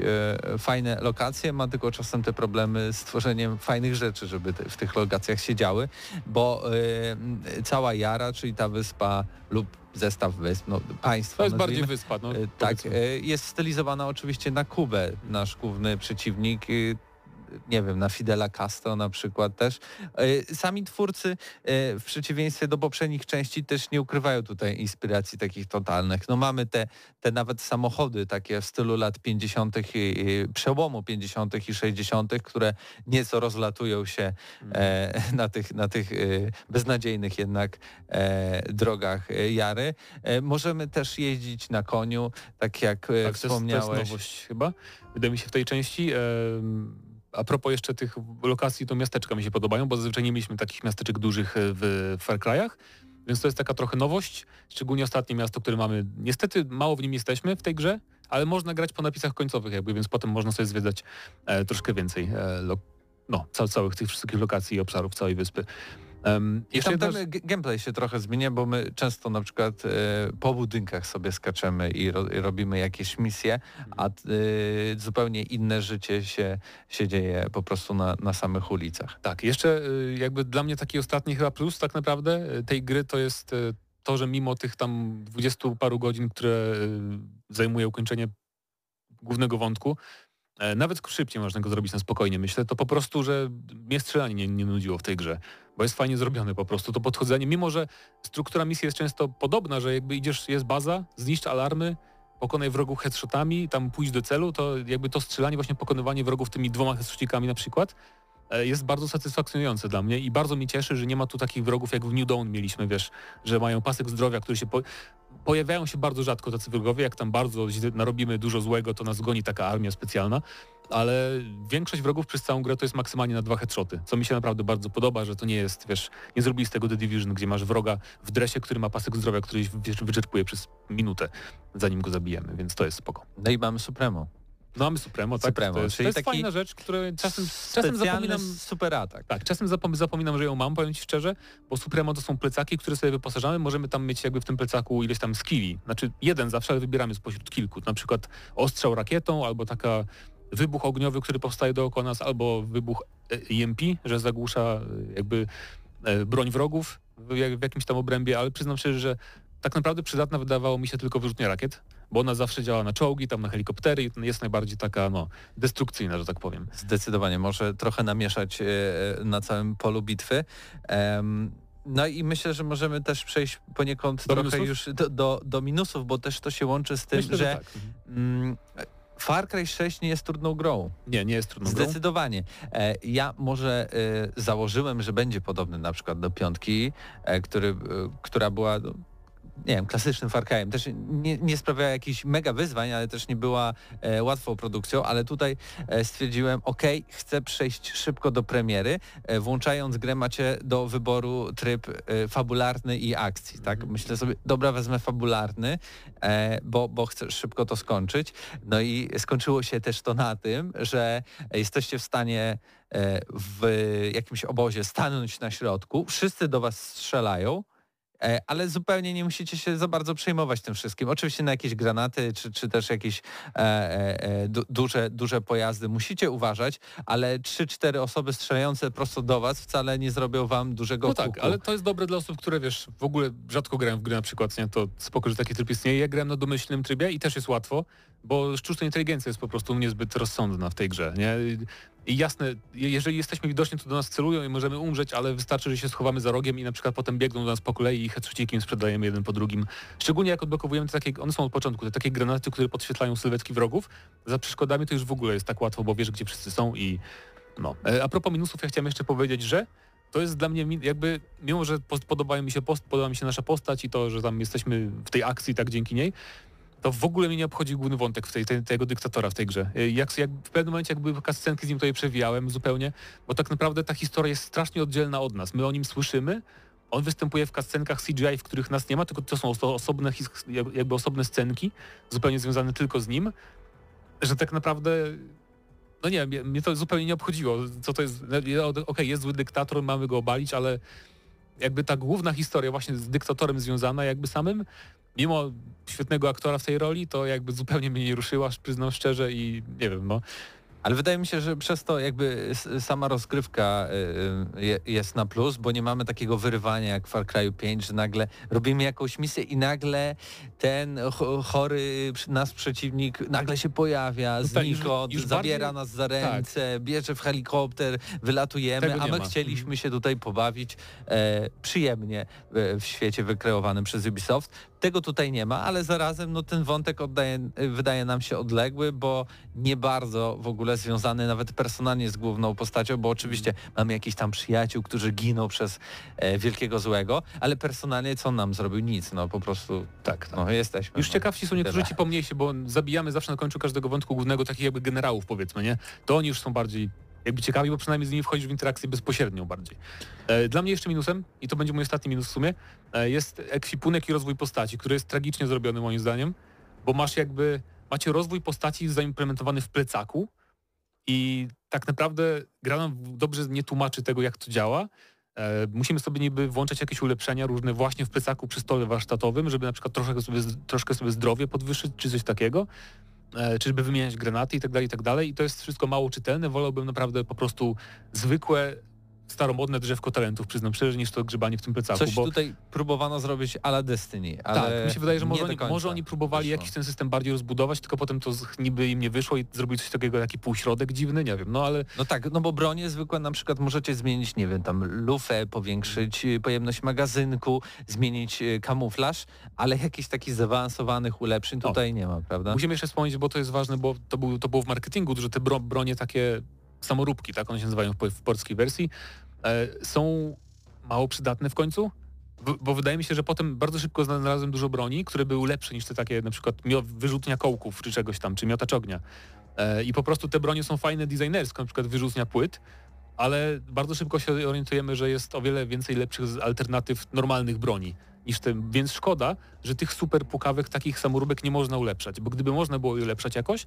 Speaker 4: e, fajne lokacje, ma tylko czasem te problemy z tworzeniem fajnych rzeczy, żeby w tych lokacjach się działy, bo cała Jara, czyli ta wyspa lub zestaw wysp, no państwo
Speaker 2: To jest bardziej wyspa, no.
Speaker 4: e, tak,
Speaker 2: powiedzmy.
Speaker 4: jest stylizowana oczywiście na Kubę, nasz główny przeciwnik, e, nie wiem, na Fidela Castro na przykład też. E, Sami twórcy e, w przeciwieństwie do poprzednich części też nie ukrywają tutaj inspiracji takich totalnych. No mamy te, te nawet samochody takie w stylu lat 50. i, i przełomu 50. i 60., które nieco rozlatują się e, na tych, na tych beznadziejnych jednak drogach Jary. Możemy też jeździć na koniu, tak jak
Speaker 2: Tak, to jest, to
Speaker 4: wspomniałeś.
Speaker 2: jest nowość chyba. Wydaje mi się w tej części. A propos jeszcze tych lokacji, to miasteczka mi się podobają, bo zazwyczaj nie mieliśmy takich miasteczek dużych e, w Far Cry'ach, więc to jest taka trochę nowość, szczególnie ostatnie miasto, które mamy. Niestety mało w nim jesteśmy w tej grze, ale można grać po napisach końcowych jakby, więc potem można sobie zwiedzać e, troszkę więcej e, no, ca, całych tych wszystkich lokacji i obszarów całej wyspy. Um,
Speaker 4: I
Speaker 2: jeszcze
Speaker 4: ten gameplay się trochę zmienia, bo my często na przykład e, po budynkach sobie skaczemy i, ro, i robimy jakieś misje, a e, zupełnie inne życie się, się dzieje po prostu na, na samych ulicach.
Speaker 2: Tak, jeszcze y, jakby dla mnie taki ostatni chyba plus tak naprawdę y, tej gry to jest y, to, że mimo tych tam dwudziestu paru godzin, które y, zajmuje ukończenie głównego wątku, e, nawet szybciej można go zrobić na spokojnie, myślę, to po prostu, że mnie strzelanie nie, nie nudziło w tej grze, bo jest fajnie zrobione po prostu to podchodzenie, mimo że struktura misji jest często podobna, że jakby idziesz, jest baza, zniszcz alarmy, pokonaj wrogów headshotami, tam pójść do celu, to jakby to strzelanie, właśnie pokonywanie wrogów tymi dwoma headshotikami na przykład, e, jest bardzo satysfakcjonujące dla mnie i bardzo mnie cieszy, że nie ma tu takich wrogów jak w New Dawn mieliśmy, wiesz, że mają pasek zdrowia, który się po... pojawiają się bardzo rzadko tacy wrogowie, jak tam bardzo narobimy dużo złego, to nas goni taka armia specjalna, ale większość wrogów przez całą grę to jest maksymalnie na dwa headshoty, co mi się naprawdę bardzo podoba, że to nie jest, wiesz, nie zrobili z tego The Division, gdzie masz wroga w dresie, który ma pasek zdrowia, który wyczerpuje przez minutę, zanim go zabijemy, więc to jest spoko.
Speaker 4: No i mamy Supremo.
Speaker 2: No mamy Supremo, tak?
Speaker 4: Supremo,
Speaker 2: to jest,
Speaker 4: czyli
Speaker 2: to jest
Speaker 4: taki
Speaker 2: fajna rzecz, której czasem, czasem zapominam...
Speaker 4: super atak.
Speaker 2: Tak, czasem zapom zapominam, że ją mam, powiem Ci szczerze, bo Supremo to są plecaki, które sobie wyposażamy, możemy tam mieć jakby w tym plecaku ileś tam skilli. Znaczy jeden zawsze, ale wybieramy spośród kilku. Na przykład ostrzał rakietą, albo taka wybuch ogniowy, który powstaje dookoła nas, albo wybuch e, EMP, że zagłusza e, jakby e, broń wrogów w jakimś tam obrębie, ale przyznam szczerze, że tak naprawdę przydatna wydawało mi się tylko wyrzutnia rakiet, bo ona zawsze działa na czołgi, tam na helikoptery i jest najbardziej taka, no, destrukcyjna, że tak powiem.
Speaker 4: Zdecydowanie, może trochę namieszać e, na całym polu bitwy. No i myślę, że możemy też przejść poniekąd
Speaker 2: Do
Speaker 4: trochę
Speaker 2: minusów?
Speaker 4: już do, do, do minusów, bo też to się łączy z tym,
Speaker 2: Myślę,
Speaker 4: że
Speaker 2: że tak.
Speaker 4: mm, Far Cry 6 nie jest trudną grą.
Speaker 2: Nie, nie jest trudną grą.
Speaker 4: Zdecydowanie. E, Ja może e, założyłem, że będzie podobny na przykład do piątki, który, która była no, nie wiem, klasycznym Far Cry'em. Też nie, nie sprawiała jakichś mega wyzwań, ale też nie była e, łatwą produkcją, ale tutaj e, stwierdziłem, ok, chcę przejść szybko do premiery. E, włączając grę macie do wyboru tryb e, fabularny i akcji, tak?
Speaker 2: Mhm.
Speaker 4: Myślę sobie, dobra, wezmę fabularny, e, bo, bo chcę szybko to skończyć. No i skończyło się też to na tym, że jesteście w stanie e, w jakimś obozie stanąć na środku, wszyscy do was strzelają, ale zupełnie nie musicie się za bardzo przejmować tym wszystkim. Oczywiście na jakieś granaty, czy, czy też jakieś e, e, e, du, duże, duże pojazdy musicie uważać, ale 3-4 osoby strzelające prosto do was wcale nie zrobią wam dużego
Speaker 2: No tak,
Speaker 4: kuku.
Speaker 2: ale to jest dobre dla osób, które wiesz, w ogóle rzadko grają w gry na przykład, nie? to spoko, że taki tryb istnieje. Ja grałem na domyślnym trybie i też jest łatwo, bo sztuczna inteligencja jest po prostu niezbyt rozsądna w tej grze, nie? I jasne, je- jeżeli jesteśmy widoczni, to do nas celują i możemy umrzeć, ale wystarczy, że się schowamy za rogiem i na przykład potem biegną do nas po kolei i headshotiem sprzedajemy jeden po drugim. Szczególnie jak odblokowujemy te takie, one są od początku, te takie granaty, które podświetlają sylwetki wrogów. Za przeszkodami to już w ogóle jest tak łatwo, bo wiesz, gdzie wszyscy są i no. E, A propos minusów, ja chciałem jeszcze powiedzieć, że to jest dla mnie jakby, mimo że podobają mi się post, podoba mi się nasza postać i to, że tam jesteśmy w tej akcji tak dzięki niej, to w ogóle mnie nie obchodzi główny wątek w tej, tej, tego dyktatora w tej grze. Y, Jak, jak w pewnym momencie jakby kascenki z nim tutaj przewijałem zupełnie, bo tak naprawdę ta historia jest strasznie oddzielna od nas. My o nim słyszymy, on występuje w kascenkach CGI, w których nas nie ma, tylko to są oso- osobne, jakby osobne scenki, zupełnie związane tylko z nim, że tak naprawdę no nie, mnie, to zupełnie nie obchodziło, co to jest, od- okej, jest zły dyktator, mamy go obalić, ale jakby ta główna historia właśnie z dyktatorem związana jakby samym, mimo świetnego aktora w tej roli, to jakby zupełnie mnie nie ruszyła, przyznam szczerze i nie wiem, no.
Speaker 4: Ale wydaje mi się, że przez to jakby sama rozgrywka y, y, je- jest na plus, bo nie mamy takiego wyrywania jak w Far Cry 5, że nagle robimy jakąś misję i nagle ten cho- chory nas przeciwnik nagle się pojawia
Speaker 2: No tak, już-
Speaker 4: znikąd,
Speaker 2: już
Speaker 4: zabiera
Speaker 2: bardziej-
Speaker 4: nas za ręce, bierze w helikopter, wylatujemy, a my
Speaker 2: ma.
Speaker 4: chcieliśmy się tutaj pobawić e, przyjemnie w, w świecie wykreowanym przez Ubisoft. Tego tutaj nie ma, ale zarazem no, ten wątek oddaje, wydaje nam się odległy, bo nie bardzo w ogóle związany nawet personalnie z główną postacią, bo oczywiście mamy jakichś tam przyjaciół, którzy giną przez e, wielkiego złego, ale personalnie co on nam zrobił? Nic, no po prostu tak, no jesteśmy.
Speaker 2: Już
Speaker 4: no.
Speaker 2: ciekawsi są niektórzy ci pomniejsi, bo zabijamy zawsze na końcu każdego wątku głównego takich jakby generałów powiedzmy, nie? To oni już są bardziej jakby ciekawi, bo przynajmniej z nimi wchodzisz w interakcję bezpośrednią bardziej. E, Dla mnie jeszcze minusem, i to będzie mój ostatni minus w sumie, e, jest ekwipunek i rozwój postaci, który jest tragicznie zrobiony moim zdaniem, bo masz jakby, macie rozwój postaci zaimplementowany w plecaku i tak naprawdę gra nam dobrze nie tłumaczy tego, jak to działa. E, Musimy sobie niby włączać jakieś ulepszenia różne właśnie w plecaku przy stole warsztatowym, żeby na przykład troszkę sobie, troszkę sobie zdrowie podwyższyć, czy coś takiego, e, czy żeby wymieniać granaty i tak dalej, i tak dalej. I to jest wszystko mało czytelne. Wolałbym naprawdę po prostu zwykłe, staromodne drzewko talentów, przyznam szczerze, niż to grzebanie w tym plecaku.
Speaker 4: Coś
Speaker 2: bo
Speaker 4: tutaj próbowano zrobić ala Destiny, ale
Speaker 2: tak, mi się wydaje, że może oni, może oni próbowali jakiś ten system bardziej rozbudować, tylko potem to niby im nie wyszło i zrobili coś takiego, taki półśrodek dziwny, nie wiem, no ale
Speaker 4: No tak, no bo bronie zwykłe na przykład możecie zmienić, nie wiem, tam lufę, powiększyć y, pojemność magazynku, zmienić y, kamuflaż, ale jakichś takich zaawansowanych ulepszeń tutaj nie ma, prawda?
Speaker 2: Musimy jeszcze wspomnieć, bo to jest ważne, bo to, był, to było w marketingu, że te bro, bronie takie samoróbki, tak one się nazywają w, po- w polskiej wersji, są mało przydatne w końcu, bo wydaje mi się, że potem bardzo szybko znalazłem dużo broni, które były lepsze niż te takie na przykład wyrzutnia kołków czy czegoś tam, czy miotacz ognia. E, I po prostu te bronie są fajne designersko, na przykład wyrzutnia płyt, ale bardzo szybko się orientujemy, że jest o wiele więcej lepszych alternatyw normalnych broni niż te, więc szkoda, że tych super pukawek, takich samoróbek nie można ulepszać, bo gdyby można było je ulepszać jakoś,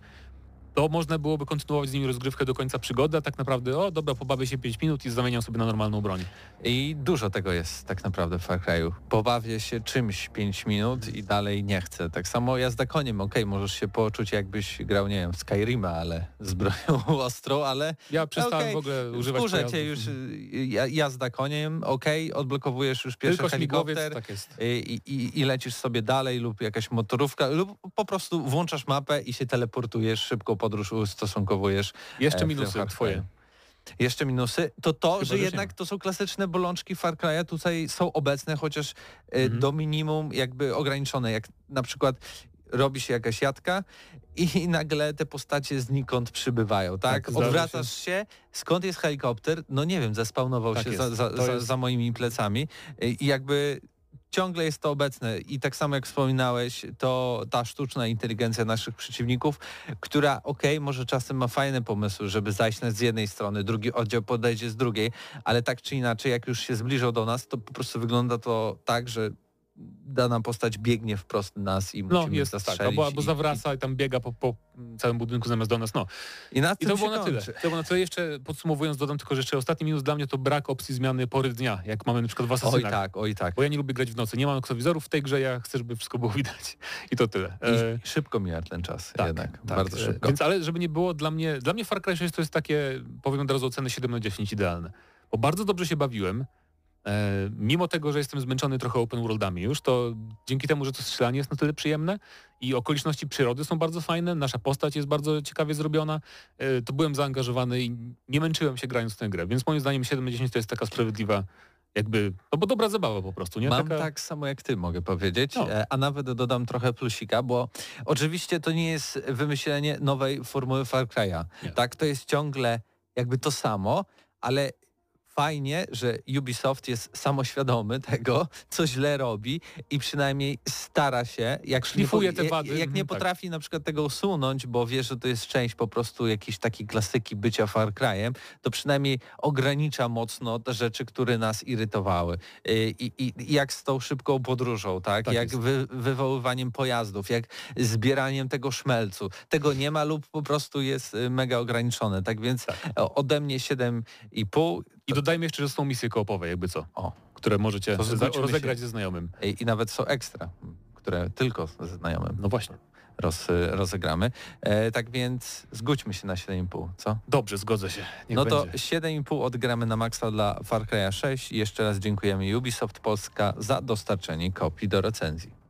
Speaker 2: to można byłoby kontynuować z nimi rozgrywkę do końca przygody, a tak naprawdę, o dobra, pobawię się 5 minut i zamieniam sobie na normalną broń.
Speaker 4: I dużo tego jest tak naprawdę w Far Cry'u. Pobawię się czymś 5 minut i dalej nie chcę. Tak samo jazda koniem, okej, możesz się poczuć jakbyś grał, nie wiem, w Skyrima, ale z bronią (laughs) ostrą, ale
Speaker 2: Ja przestałem
Speaker 4: Okej,
Speaker 2: w ogóle używać
Speaker 4: wkurza cię już ja- jazda koniem, okej, odblokowujesz już pierwszy
Speaker 2: Tylko
Speaker 4: helikopter.
Speaker 2: tak
Speaker 4: i, i, i lecisz sobie dalej lub jakaś motorówka lub po prostu włączasz mapę i się teleportujesz, szybką podróż ustosunkowujesz.
Speaker 2: Jeszcze
Speaker 4: e,
Speaker 2: minusy twoje.
Speaker 4: Jeszcze minusy, to to,
Speaker 2: Chyba,
Speaker 4: że jednak
Speaker 2: nie
Speaker 4: to są klasyczne bolączki Far Cry'a, tutaj są obecne, chociaż e,
Speaker 2: Mhm.
Speaker 4: do minimum jakby ograniczone, jak na przykład robi się jakaś jadka i (laughs) nagle te postacie znikąd przybywają, tak?
Speaker 2: Tak,
Speaker 4: Odwracasz się. skąd jest helikopter? No nie wiem, zespawnował
Speaker 2: Tak
Speaker 4: się za, za, za, za moimi plecami i jakby ciągle jest to obecne. I tak samo jak wspominałeś, to ta sztuczna inteligencja naszych przeciwników, która okej, może czasem ma fajne pomysły, żeby zajść z jednej strony, drugi oddział podejdzie z drugiej, ale tak czy inaczej, jak już się zbliżą do nas, to po prostu wygląda to tak, że dana postać biegnie wprost nas i
Speaker 2: No
Speaker 4: musimy
Speaker 2: jest tak,
Speaker 4: zastrzelić.
Speaker 2: albo, albo
Speaker 4: i-
Speaker 2: zawraca i tam biega po, po całym budynku zamiast do nas, no.
Speaker 4: I, i na
Speaker 2: I to było na tyle. To było na tyle. Jeszcze podsumowując, dodam tylko, że jeszcze ostatni minus dla mnie to brak opcji zmiany pory dnia, jak mamy na przykład w
Speaker 4: Oj
Speaker 2: Asasynach.
Speaker 4: tak, oj tak.
Speaker 2: Bo ja nie lubię grać w nocy. Nie mam noktowizorów w tej grze, ja chcę, żeby wszystko było widać. I to tyle. E,
Speaker 4: I szybko mija ten czas jednak, bardzo
Speaker 2: e,
Speaker 4: szybko.
Speaker 2: Więc ale żeby nie było dla mnie, dla mnie Far Cry 6 to jest takie, powiem od razu oceny 7 na 10 idealne. Bo bardzo dobrze się bawiłem. E, mimo tego, że jestem zmęczony trochę open worldami już, to dzięki temu, że to strzelanie jest na tyle przyjemne i okoliczności przyrody są bardzo fajne, nasza postać jest bardzo ciekawie zrobiona, e, to byłem zaangażowany i nie męczyłem się grając w tę grę. Więc moim zdaniem 7 na 10 to jest taka sprawiedliwa jakby, no bo dobra zabawa po prostu, nie?
Speaker 4: Mam
Speaker 2: taka...
Speaker 4: tak samo jak ty, mogę powiedzieć,
Speaker 2: No.
Speaker 4: e, a nawet dodam trochę plusika, bo oczywiście to nie jest wymyślenie nowej formuły Far Cry'a. Tak, to jest ciągle jakby to samo, ale fajnie, że Ubisoft jest samoświadomy tego, co źle robi i przynajmniej stara się, jak
Speaker 2: Szlifuje
Speaker 4: nie,
Speaker 2: te wady.
Speaker 4: Jak nie
Speaker 2: Mhm, tak.
Speaker 4: potrafi na przykład tego usunąć, bo wie, że to jest część po prostu jakiejś takiej klasyki bycia Far Cry'em, to przynajmniej ogranicza mocno te rzeczy, które nas irytowały. Y, I, i, i jak z tą szybką podróżą, tak?
Speaker 2: Tak
Speaker 4: jak wy, wywoływaniem pojazdów, jak zbieraniem tego szmelcu. Tego nie ma lub po prostu jest y, mega ograniczone. Tak więc o- ode mnie 7,5
Speaker 2: I dodajmy jeszcze, że są misje koopowe, jakby co,
Speaker 4: o,
Speaker 2: które możecie
Speaker 4: To
Speaker 2: za-
Speaker 4: zwróćmy
Speaker 2: rozegrać
Speaker 4: się.
Speaker 2: ze znajomym.
Speaker 4: i, i nawet są ekstra, które tylko ze znajomym
Speaker 2: No właśnie.
Speaker 4: roz, rozegramy. E, tak więc zgódźmy się na 7,5, co?
Speaker 2: Dobrze, zgodzę się. Niech
Speaker 4: no to
Speaker 2: będzie.
Speaker 4: 7,5 odgramy na maksa dla Far Cry'a 6 i jeszcze raz dziękujemy Ubisoft Polska za dostarczenie kopii do recenzji.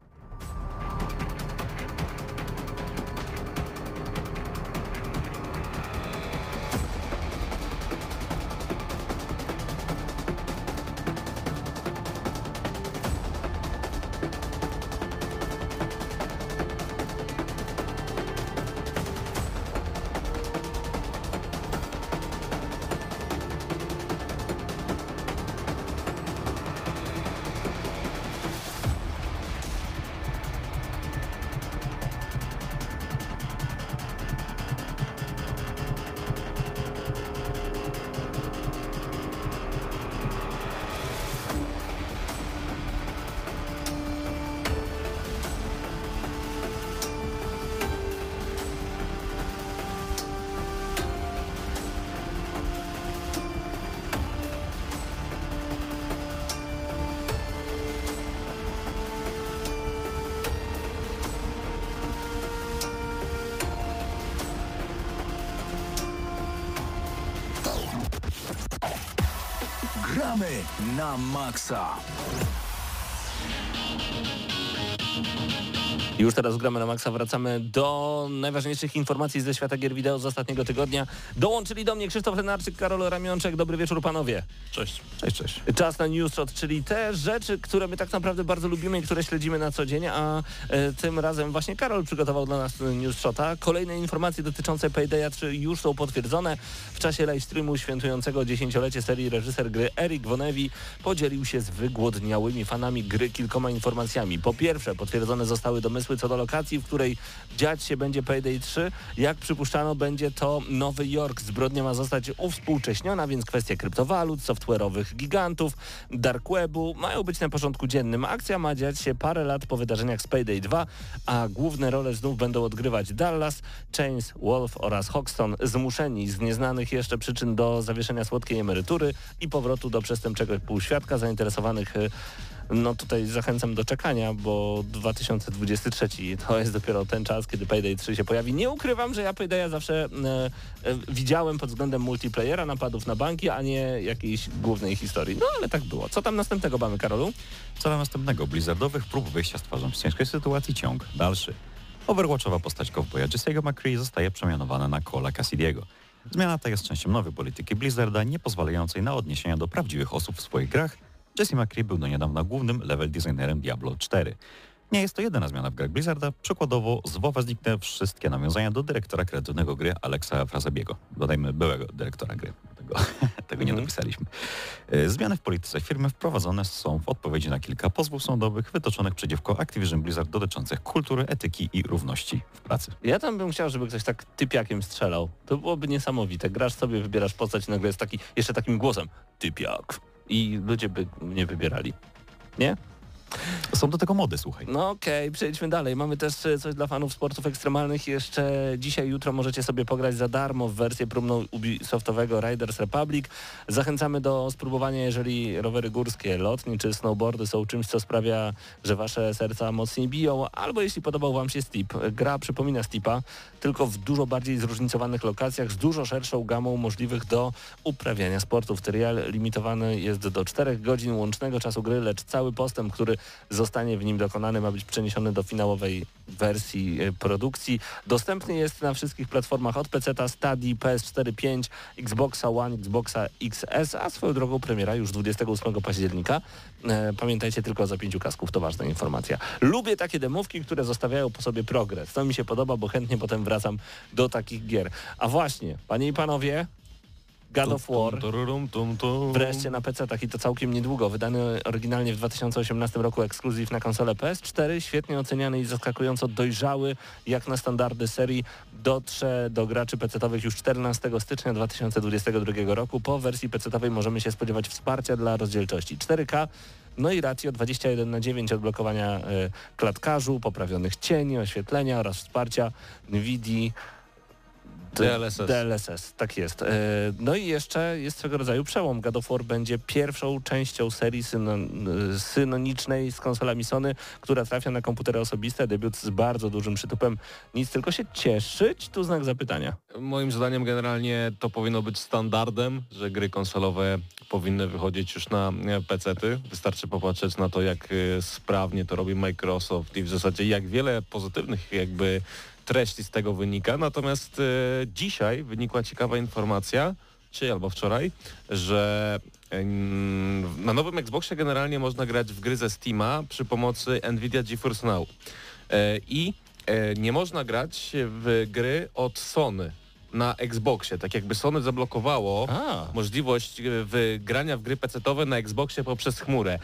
Speaker 1: Teraz gramy na maksa, wracamy do najważniejszych informacji ze świata gier wideo z ostatniego tygodnia. Dołączyli do mnie Krzysztof Lenarczyk, Karol Ramionczek. Dobry wieczór panowie.
Speaker 2: Cześć.
Speaker 4: Cześć, cześć.
Speaker 1: Czas na Newsshot, czyli te rzeczy, które my tak naprawdę bardzo lubimy i które śledzimy na co dzień, a e, tym razem właśnie Karol przygotował dla nas Newsshota. Kolejne informacje dotyczące Paydaya 3 już są potwierdzone. W czasie livestreamu świętującego dziesięciolecie serii reżyser gry Eric Vonevi podzielił się z wygłodniałymi fanami gry kilkoma informacjami. Po pierwsze, potwierdzone zostały domysły co do lokacji, w której dziać się będzie Payday 3. Jak przypuszczano, będzie to Nowy Jork. Zbrodnia ma zostać uwspółcześniona, więc kwestie kryptowalut, software'owych gigantów, dark webu mają być na porządku dziennym. Akcja ma dziać się parę lat po wydarzeniach z Payday 2, a główne role znów będą odgrywać Dallas, Chains, Wolf oraz Hoxton, zmuszeni z nieznanych jeszcze przyczyn do zawieszenia słodkiej emerytury i powrotu do przestępczego półświadka zainteresowanych y, no tutaj zachęcam do czekania, bo 2023 to jest dopiero ten czas, kiedy Payday 3 się pojawi. Nie ukrywam, że ja Paydaya zawsze e, e, widziałem pod względem multiplayera, napadów na banki, a nie jakiejś głównej historii. No ale tak było. Co tam następnego mamy, Karolu?
Speaker 5: Celem następnego blizzardowych prób wyjścia z twarzą z ciężkiej sytuacji ciąg dalszy. Overwatchowa postać cowboya Jesse'ego McCree zostaje przemianowana na Cola Cassidiego. Zmiana ta jest częścią nowej polityki Blizzarda, nie pozwalającej na odniesienia do prawdziwych osób w swoich grach. Jesse McCree był do niedawna głównym level designerem Diablo 4. Nie jest to jedyna zmiana w grach Blizzarda. Przykładowo z WoWa zniknęły wszystkie nawiązania do dyrektora kreatywnego gry Alexa Frazabiego. Dodajmy byłego dyrektora gry. Tego, (laughs) tego nie
Speaker 1: Mhm.
Speaker 5: dopisaliśmy. E, Zmiany w polityce firmy wprowadzone są w odpowiedzi na kilka pozwów sądowych wytoczonych przeciwko Activision Blizzard dotyczących kultury, etyki i równości w pracy.
Speaker 1: Ja tam bym chciał, żeby ktoś tak typiakiem strzelał. To byłoby niesamowite. Grasz sobie, wybierasz postać i nagle jest taki, jeszcze takim głosem typiak. I ludzie by nie wybierali. Nie?
Speaker 5: Są do tego mody, słuchaj.
Speaker 1: No okej, przejdźmy dalej. Mamy też e, coś dla fanów sportów ekstremalnych. Jeszcze dzisiaj, jutro możecie sobie pograć za darmo w wersję próbną Ubisoftowego Riders Republic. Zachęcamy do spróbowania, jeżeli rowery górskie, lotnie czy snowboardy są czymś, co sprawia, że wasze serca mocniej biją, albo jeśli podobał wam się Steep. Gra przypomina Steepa, tylko w dużo bardziej zróżnicowanych lokacjach, z dużo szerszą gamą możliwych do uprawiania sportów. Trial limitowany jest do 4 godzin łącznego czasu gry, lecz cały postęp, który zostanie w nim dokonany, ma być przeniesiony do finałowej wersji e, produkcji. Dostępny jest na wszystkich platformach od PC, Stadi, PS4, 5, Xboxa One, Xboxa XS, a swoją drogą premiera już 28 października. E, Pamiętajcie tylko o zapięciu kasków, to ważna informacja. Lubię takie demówki, które zostawiają po sobie progres. To mi się podoba, bo chętnie potem wracam do takich gier. A właśnie, panie i panowie, God of War wreszcie na PC-tach i to całkiem niedługo. Wydany oryginalnie w 2018 roku ekskluzyw na konsolę PS4, świetnie oceniany i zaskakująco dojrzały jak na standardy serii dotrze do graczy PC-towych już 14 stycznia 2022 roku. Po wersji PC-towej możemy się spodziewać wsparcia dla rozdzielczości 4K, no i ratio 21 na 9 odblokowania y, klatkarzu, poprawionych cieni, oświetlenia oraz wsparcia NVIDIA
Speaker 6: DLSS.
Speaker 1: DLSS, tak jest. E, No i jeszcze jest swego rodzaju przełom. God of War będzie pierwszą częścią serii synon- synonicznej z konsolami Sony, która trafia na komputery osobiste. Debiut z bardzo dużym przytupem. Nic tylko się cieszyć, tu znak zapytania.
Speaker 6: Moim zdaniem generalnie to powinno być standardem, że gry konsolowe powinny wychodzić już na PC-ty. Wystarczy popatrzeć na to, jak e, sprawnie to robi Microsoft i w zasadzie jak wiele pozytywnych jakby treści z tego wynika. Natomiast e, dzisiaj wynikła ciekawa informacja, czy albo wczoraj, że na nowym Xboxie generalnie można grać w gry ze Steama przy pomocy Nvidia GeForce Now. E, I e, nie można grać w gry od Sony na Xboxie. Tak jakby Sony zablokowało
Speaker 1: A,
Speaker 6: możliwość e, w gry PC-owe na Xboxie poprzez chmurę.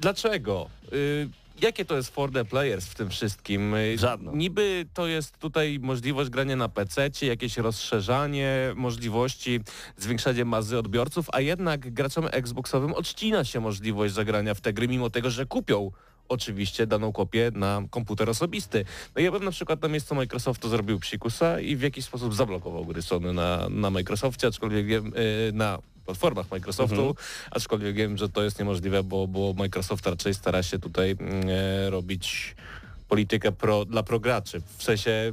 Speaker 6: Dlaczego? Y, Jakie to jest for the players w tym wszystkim?
Speaker 1: Żadną.
Speaker 6: Niby to jest tutaj możliwość grania na PC, jakieś rozszerzanie możliwości, zwiększanie mazy odbiorców, a jednak graczom Xboxowym odcina się możliwość zagrania w te gry, mimo tego, że kupią oczywiście daną kopię na komputer osobisty. No ja bym na przykład na miejscu Microsoftu zrobił psikusa i w jakiś sposób zablokował gry Sony na, na Microsoftie, aczkolwiek wiem, y, na platformach Microsoftu,
Speaker 1: Mhm.
Speaker 6: aczkolwiek wiem, że to jest niemożliwe, bo, bo Microsoft raczej stara się tutaj mm, e, robić politykę pro, dla prograczy. W sensie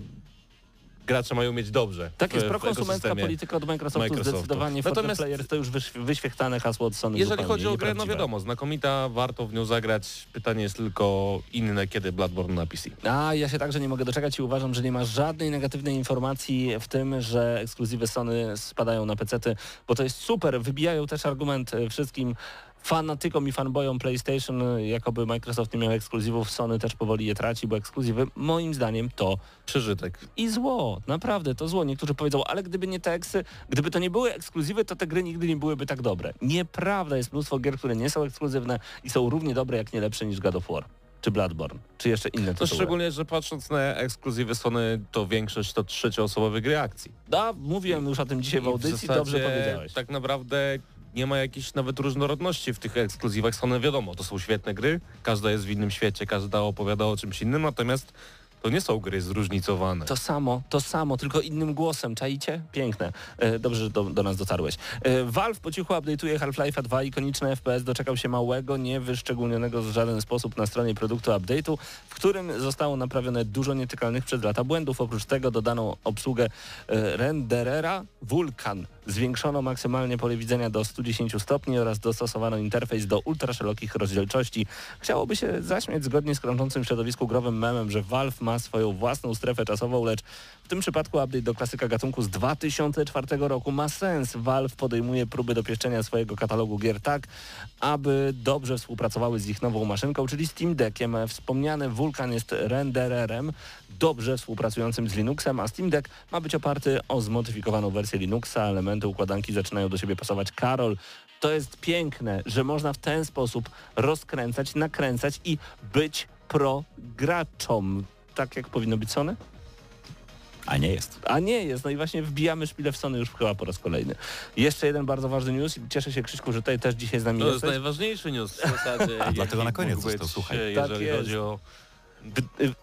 Speaker 6: gracze mają mieć dobrze.
Speaker 1: tak jest prokonsumencka polityka od Microsoftu,
Speaker 6: Microsoftu.
Speaker 1: zdecydowanie.
Speaker 6: Natomiast-
Speaker 1: the players to już wyś, wyświechtane hasło od Sony
Speaker 6: Jeżeli chodzi o grę, no wiadomo, znakomita, warto w nią zagrać. Pytanie jest tylko inne, kiedy Bloodborne na PC.
Speaker 1: A ja się także nie mogę doczekać i uważam, że nie ma żadnej negatywnej informacji w tym, że ekskluzywy Sony spadają na pecety, bo to jest super. Wybijają też argument e, wszystkim fanatykom i fanboyom PlayStation, jakoby Microsoft nie miał ekskluzywów, Sony też powoli je traci, bo ekskluzywy moim zdaniem to
Speaker 6: Przeżytek.
Speaker 1: i zło, naprawdę to zło. Niektórzy powiedzą, ale gdyby nie te eksy, gdyby to nie były ekskluzywy, to te gry nigdy nie byłyby tak dobre. Nieprawda, jest mnóstwo gier, które nie są ekskluzywne i są równie dobre, jak nie lepsze niż God of War, czy Bloodborne, czy jeszcze inne
Speaker 6: To
Speaker 1: tytuły.
Speaker 6: szczególnie, że patrząc na ekskluzywy Sony, to większość to trzecioosobowe gry akcji.
Speaker 1: Da, mówiłem już o tym dzisiaj w audycji,
Speaker 6: zasadzie
Speaker 1: dobrze powiedziałeś.
Speaker 6: Tak naprawdę nie ma jakiejś nawet różnorodności w tych ekskluzywach. Sony wiadomo, to są świetne gry, każda jest w innym świecie, każda opowiada o czymś innym, natomiast to nie są gry zróżnicowane.
Speaker 1: To samo, to samo, tylko innym głosem, czaicie? Piękne. E, dobrze, że do, do nas dotarłeś. E, Valve po cichu update'uje Half-Life'a 2, ikoniczny FPS doczekał się małego, niewyszczególnionego w żaden sposób na stronie produktu update'u, w którym zostało naprawione dużo nietykalnych przez lata błędów. Oprócz tego dodano obsługę e, renderera Vulkan. Zwiększono maksymalnie pole widzenia do 110 stopni oraz dostosowano interfejs do ultraszerokich rozdzielczości. Chciałoby się zaśmiać zgodnie z krążącym w środowisku growym memem, że Valve ma swoją własną strefę czasową, lecz w tym przypadku update do klasyka gatunku z 2004 roku ma sens. Valve podejmuje próby dopieszczenia swojego katalogu gier tak, aby dobrze współpracowały z ich nową maszynką, czyli Steam Deckiem. Wspomniany Vulkan jest rendererem dobrze współpracującym z Linuxem, a Steam Deck ma być oparty o zmodyfikowaną wersję Linuxa. Elementy układanki zaczynają do siebie pasować. Karol, to jest piękne, że można w ten sposób rozkręcać, nakręcać i być pro graczom. Tak jak powinno być Sony?
Speaker 5: A nie jest.
Speaker 1: A nie jest. No i właśnie wbijamy szpilę w Sony już chyba po raz kolejny. Jeszcze jeden bardzo ważny news i cieszę się Krzyszku, że tutaj też dzisiaj z nami
Speaker 6: To jest
Speaker 1: jesteś.
Speaker 6: najważniejszy news w zasadzie. (laughs)
Speaker 5: A dlatego na koniec został, słuchaj.
Speaker 6: e,
Speaker 1: Tak
Speaker 6: Jeżeli
Speaker 1: jest.
Speaker 6: chodzi o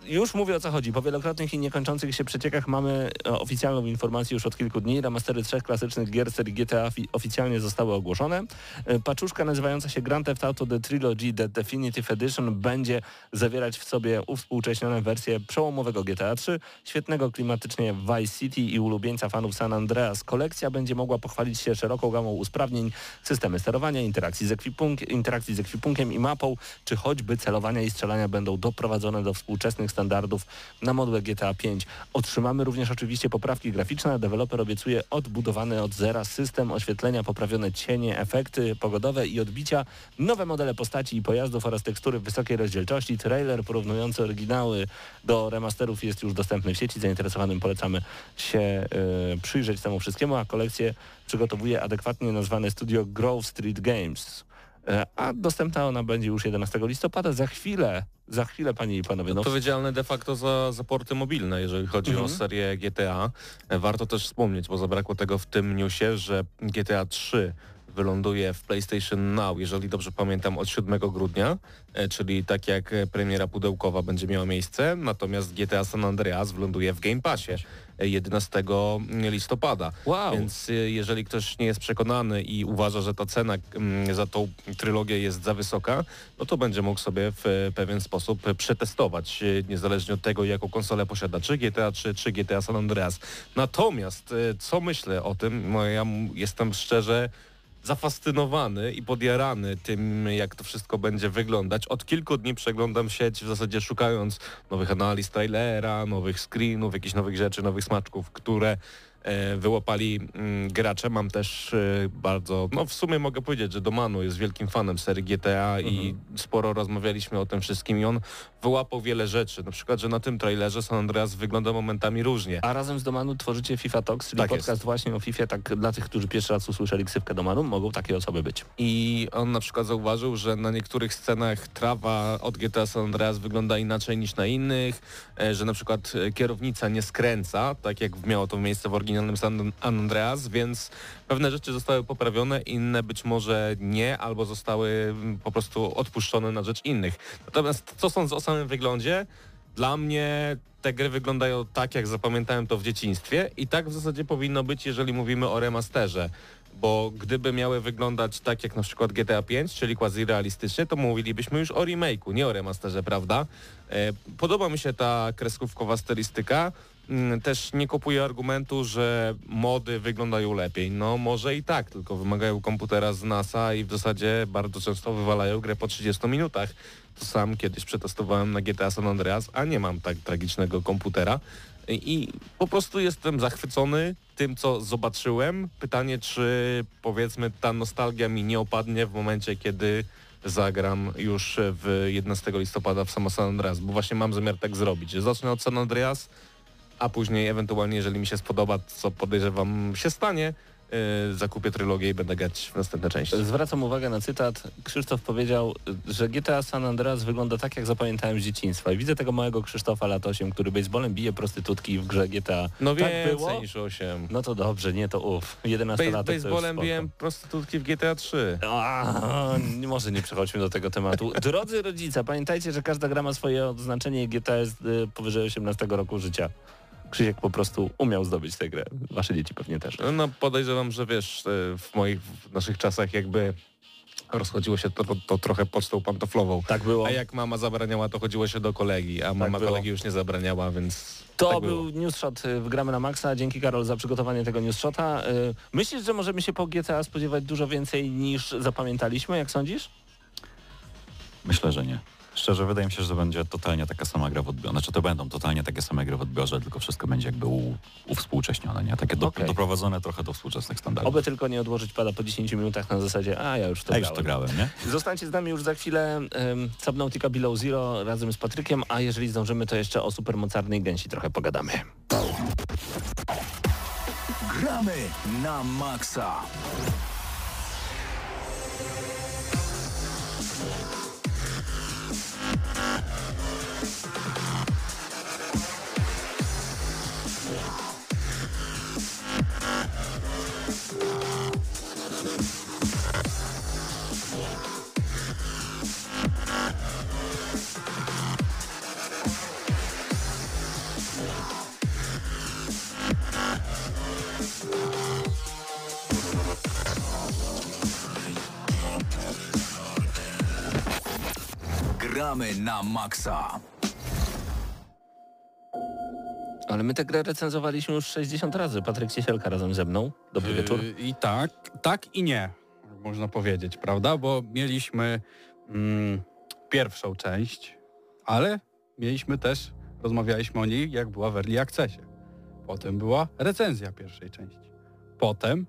Speaker 1: Już mówię o co chodzi. Po wielokrotnych i niekończących się przeciekach mamy e, oficjalną informację już od kilku dni. Remastery trzech klasycznych gier serii GTA fi- oficjalnie zostały ogłoszone. E, Paczuszka nazywająca się Grand Theft Auto The Trilogy The Definitive Edition będzie zawierać w sobie uwspółcześnione wersje przełomowego GTA 3, świetnego klimatycznie Vice City i ulubieńca fanów San Andreas. Kolekcja będzie mogła pochwalić się szeroką gamą usprawnień, systemy sterowania, interakcji z, interakcji z ekwipunkiem i mapą, czy choćby celowania i strzelania będą doprowadzone do do współczesnych standardów na modłę GTA 5. Otrzymamy również oczywiście poprawki graficzne, deweloper obiecuje odbudowany od zera system oświetlenia, poprawione cienie, efekty pogodowe i odbicia, nowe modele postaci i pojazdów oraz tekstury w wysokiej rozdzielczości. Trailer porównujący oryginały do remasterów jest już dostępny w sieci. Zainteresowanym polecamy się e, przyjrzeć temu wszystkiemu, a kolekcję przygotowuje adekwatnie nazwane studio Grove Street Games. E, A dostępna ona będzie już 11 listopada. Za chwilę, za chwilę panie i panowie. No,
Speaker 6: Odpowiedzialny de facto za, za porty mobilne, jeżeli chodzi
Speaker 1: Mhm.
Speaker 6: o serię GTA. E, Warto też wspomnieć, bo zabrakło tego w tym newsie, że GTA 3 wyląduje w PlayStation Now, jeżeli dobrze pamiętam, od 7 grudnia, e, czyli tak jak e, premiera pudełkowa będzie miała miejsce, natomiast GTA San Andreas wyląduje w Game Passie e, 11 listopada.
Speaker 1: wow.
Speaker 6: Więc y, jeżeli ktoś nie jest przekonany i uważa, że ta cena mm, za tą trylogię jest za wysoka, no to będzie mógł sobie w e, pewien sposób e, przetestować, e, niezależnie od tego, jaką konsolę posiada, czy GTA 3, czy GTA San Andreas. Natomiast e, co myślę o tym, no ja jestem szczerze zafascynowany i podjarany tym, jak to wszystko będzie wyglądać. Od kilku dni przeglądam sieć, w zasadzie szukając nowych analiz trailera, nowych screenów, jakichś nowych rzeczy, nowych smaczków, które wyłapali mm, gracze. Mam też e, bardzo, no w sumie mogę powiedzieć, że Domanu jest wielkim fanem serii GTA i sporo rozmawialiśmy o tym wszystkim i on wyłapał wiele rzeczy. Na przykład, że na tym trailerze San Andreas wygląda momentami różnie.
Speaker 1: A razem z Domanu tworzycie FIFA Talks, czyli
Speaker 6: Tak
Speaker 1: podcast
Speaker 6: jest.
Speaker 1: właśnie o FIFA, tak dla tych, którzy pierwszy raz usłyszeli ksywkę Domanu, mogą takie osoby być.
Speaker 6: I on na przykład zauważył, że na niektórych scenach trawa od GTA San Andreas wygląda inaczej niż na innych, e, że na przykład e, kierownica nie skręca, tak jak miało to miejsce w oryginalnym San Andreas, więc pewne rzeczy zostały poprawione, inne być może nie, albo zostały mm, po prostu odpuszczone na rzecz innych. Natomiast co sądzę o samym wyglądzie? Dla mnie te gry wyglądają tak, jak zapamiętałem to w dzieciństwie i tak w zasadzie powinno być, jeżeli mówimy o remasterze. Bo gdyby miały wyglądać tak jak na przykład GTA 5, czyli quasi realistycznie, to mówilibyśmy już o remake'u, nie o remasterze, prawda? E, Podoba mi się ta kreskówkowa stylistyka. Mm, Też nie kupuję argumentu, że mody wyglądają lepiej. No może i tak, tylko wymagają komputera z NASA i w zasadzie bardzo często wywalają grę po 30 minutach. To sam kiedyś przetestowałem na GTA San Andreas, a nie mam tak tragicznego komputera. I po prostu jestem zachwycony tym, co zobaczyłem. Pytanie, czy powiedzmy ta nostalgia mi nie opadnie w momencie, kiedy zagram już w 11 listopada w samo San Andreas, bo właśnie mam zamiar tak zrobić. Zacznę od San Andreas, a później ewentualnie, jeżeli mi się spodoba, co podejrzewam się stanie, yy, zakupię trylogię i będę grać w następne części.
Speaker 1: Zwracam uwagę na cytat. Krzysztof powiedział, że GTA San Andreas wygląda tak, jak zapamiętałem z dzieciństwa. I widzę tego małego Krzysztofa lat 8, który baseballem bije prostytutki w grze GTA.
Speaker 6: No
Speaker 1: tak
Speaker 6: więcej
Speaker 1: było?
Speaker 6: niż 8.
Speaker 1: No to dobrze, nie to uf. 11
Speaker 6: Base,
Speaker 1: lat.
Speaker 6: baseballem biłem prostytutki w GTA 3.
Speaker 1: A, nie- może nie przechodźmy do tego tematu. Drodzy rodzice, pamiętajcie, że każda gra ma swoje odznaczenie i GTA jest y, powyżej 18 roku życia. Krzysiek po prostu umiał zdobyć tę grę. Wasze dzieci pewnie też.
Speaker 6: No podejrzewam, że wiesz, e, w moich, w naszych czasach jakby rozchodziło się to, to, to trochę pocztą pantoflową.
Speaker 1: Tak było.
Speaker 6: A jak mama zabraniała, to chodziło się do kolegi, a mama
Speaker 1: było.
Speaker 6: kolegi już nie zabraniała, więc
Speaker 1: To
Speaker 6: tak
Speaker 1: był
Speaker 6: było.
Speaker 1: newsshot y, w Gramy na Maxa. Dzięki Karol za przygotowanie tego newsshota. Y, Myślisz, że możemy się po GTA spodziewać dużo więcej niż zapamiętaliśmy, jak sądzisz?
Speaker 5: Myślę, że nie. Szczerze, wydaje mi się, że to będzie totalnie taka sama gra w odbiorze. Znaczy to będą totalnie takie same gry w odbiorze, tylko wszystko będzie jakby u, uwspółcześnione, nie? Takie do,
Speaker 1: Okej.
Speaker 5: doprowadzone trochę do współczesnych standardów.
Speaker 1: Oby tylko nie odłożyć pada po 10 minutach na zasadzie, a ja już to
Speaker 5: A już
Speaker 1: grałem.
Speaker 5: to grałem, nie? (laughs)
Speaker 1: Zostańcie z nami już za chwilę um, Subnautica Below Zero razem z Patrykiem, a jeżeli zdążymy, to jeszcze o supermocarnej gęsi trochę pogadamy.
Speaker 3: Gramy na maksa. Gramy na maksa.
Speaker 1: Ale my tę grę recenzowaliśmy już 60 razy. Patryk Ciesielka razem ze mną. Dobry wieczór.
Speaker 7: Yy, I tak, tak i nie, można powiedzieć, prawda? Bo mieliśmy mm, pierwszą część, ale mieliśmy też, rozmawialiśmy o niej, jak była w Early Accessie. Potem była recenzja pierwszej części. Potem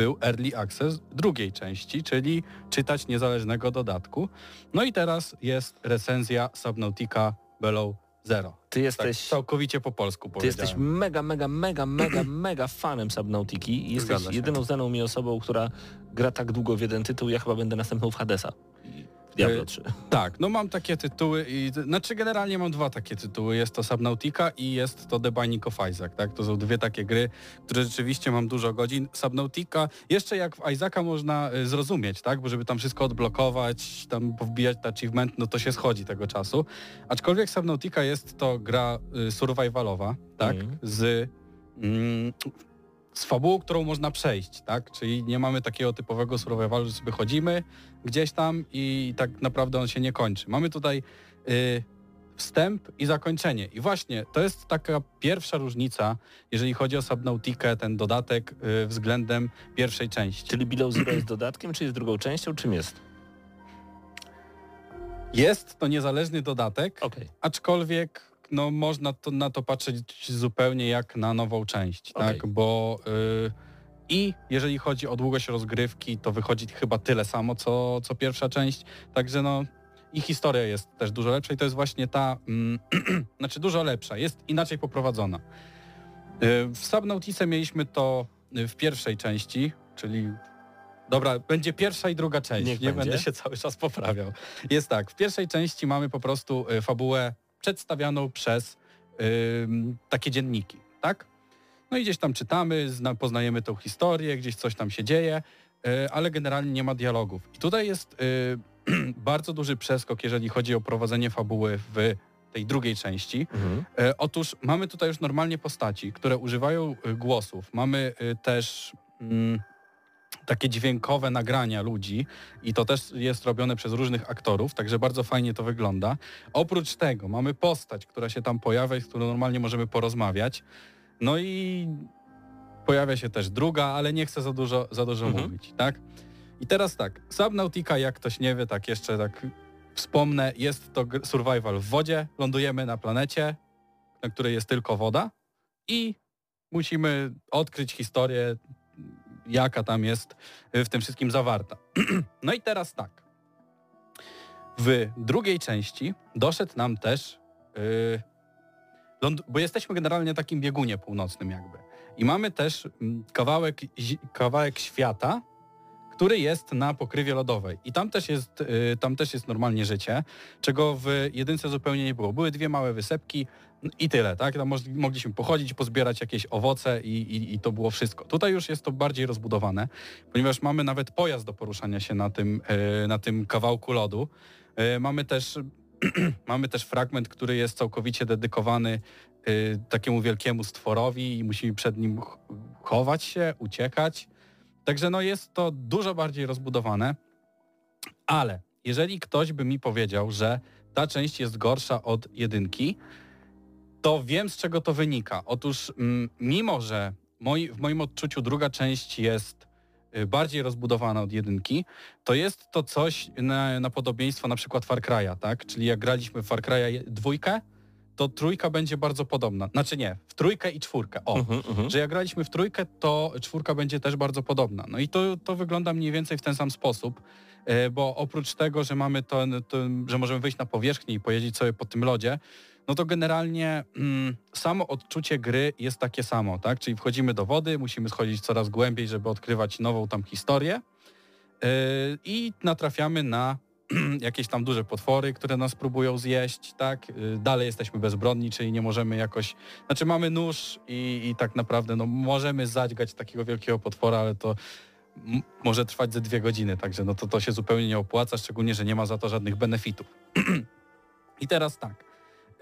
Speaker 7: był Early Access drugiej części, czyli czytać niezależnego dodatku. No i teraz jest recenzja Subnautica Below Zero.
Speaker 1: Ty
Speaker 7: Tak,
Speaker 1: jesteś...
Speaker 7: całkowicie po polsku
Speaker 1: Ty jesteś mega, mega, mega, mega, (clears throat) mega fanem Subnautiki i jesteś jedyną znaną mi osobą, która gra tak długo w jeden tytuł. Ja chyba będę następną w Hadesa. Diablo
Speaker 7: Y,
Speaker 1: 3.
Speaker 7: Tak, no mam takie tytuły i znaczy generalnie mam dwa takie tytuły. Jest to Subnautica i jest to The Binding of Isaac, tak? To są dwie takie gry, które rzeczywiście mam dużo godzin. Subnautica, jeszcze jak w Isaaca można y, zrozumieć, tak? Bo żeby tam wszystko odblokować, tam powbijać te achievement, no to się schodzi tego czasu. Aczkolwiek Subnautica jest to gra y, survivalowa, tak?
Speaker 1: Mhm.
Speaker 7: Z mm, z fabułą, którą można przejść, tak? Czyli nie mamy takiego typowego survivalu, że sobie chodzimy gdzieś tam i tak naprawdę on się nie kończy. Mamy tutaj y, wstęp i zakończenie. I właśnie to jest taka pierwsza różnica, jeżeli chodzi o Subnautikę, ten dodatek y, względem pierwszej części.
Speaker 1: Czyli Below Zero jest dodatkiem, czy jest drugą częścią, czym jest?
Speaker 7: Jest to niezależny dodatek,
Speaker 1: Okej.
Speaker 7: aczkolwiek no, można to, na to patrzeć zupełnie jak na nową część,
Speaker 1: Okej.
Speaker 7: tak? Bo y, i jeżeli chodzi o długość rozgrywki, to wychodzi chyba tyle samo, co, co pierwsza część, także no i historia jest też dużo lepsza i to jest właśnie ta, mm, (clears throat) znaczy dużo lepsza, jest inaczej poprowadzona. Y, w Subnautice mieliśmy to y, w pierwszej części, czyli Dobra, będzie pierwsza i druga część.
Speaker 1: Niech
Speaker 7: nie
Speaker 1: będzie.
Speaker 7: będę się cały czas poprawiał. Jest tak, w pierwszej części mamy po prostu y, fabułę przedstawianą przez ym, takie dzienniki, tak? No i gdzieś tam czytamy, zna, poznajemy tą historię, gdzieś coś tam się dzieje, y, ale generalnie nie ma dialogów. I tutaj jest y, (clears throat) bardzo duży przeskok, jeżeli chodzi o prowadzenie fabuły w tej drugiej części.
Speaker 1: Mhm.
Speaker 7: E, Otóż mamy tutaj już normalnie postaci, które używają y, głosów. Mamy y, też mm, takie dźwiękowe nagrania ludzi i to też jest robione przez różnych aktorów, także bardzo fajnie to wygląda. Oprócz tego mamy postać, która się tam pojawia i z którą normalnie możemy porozmawiać. No i pojawia się też druga, ale nie chcę za dużo, za dużo
Speaker 1: Mhm.
Speaker 7: mówić, tak? I teraz tak, Subnautica, jak ktoś nie wie, tak jeszcze tak wspomnę, jest to survival w wodzie, lądujemy na planecie, na której jest tylko woda i musimy odkryć historię, jaka tam jest y, w tym wszystkim zawarta. (clears throat) no i teraz tak. W drugiej części doszedł nam też, yy, bo jesteśmy generalnie takim biegunie północnym jakby. I mamy też mm, kawałek, kawałek świata, który jest na pokrywie lodowej. I tam też jest, y, tam też jest normalnie życie, czego w jedynce zupełnie nie było. Były dwie małe wysepki i tyle, tak? Tam mogliśmy pochodzić, pozbierać jakieś owoce i, i, i to było wszystko. Tutaj już jest to bardziej rozbudowane, ponieważ mamy nawet pojazd do poruszania się na tym, y, na tym kawałku lodu. Y, Mamy też, (clears throat) mamy też fragment, który jest całkowicie dedykowany takiemu wielkiemu stworowi i musimy przed nim ch- chować się, uciekać. Także no jest to dużo bardziej rozbudowane, ale jeżeli ktoś by mi powiedział, że ta część jest gorsza od jedynki, to wiem z czego to wynika. Otóż mm, mimo, że moi, w moim odczuciu druga część jest y, bardziej rozbudowana od jedynki, to jest to coś na, na podobieństwo na przykład Far Cry'a, tak? Czyli jak graliśmy w Far Cry'a dwójkę, to trójka będzie bardzo podobna. Znaczy nie, w trójkę i czwórkę. O,
Speaker 1: Mhm, mhm.
Speaker 7: że jak graliśmy w trójkę, to czwórka będzie też bardzo podobna. No i to, to wygląda mniej więcej w ten sam sposób, e, bo oprócz tego, że mamy to, to, że możemy wyjść na powierzchnię i pojeździć sobie po tym lodzie, no to generalnie mm, samo odczucie gry jest takie samo, tak? Czyli wchodzimy do wody, musimy schodzić coraz głębiej, żeby odkrywać nową tam historię e, i natrafiamy na (clears throat) jakieś tam duże potwory, które nas próbują zjeść, tak? Y, Dalej jesteśmy bezbronni, czyli nie możemy jakoś... Znaczy mamy nóż i, i tak naprawdę no, możemy zadźgać takiego wielkiego potwora, ale to może trwać ze dwie godziny, także no to, to się zupełnie nie opłaca, szczególnie, że nie ma za to żadnych benefitów. (clears throat) I teraz tak.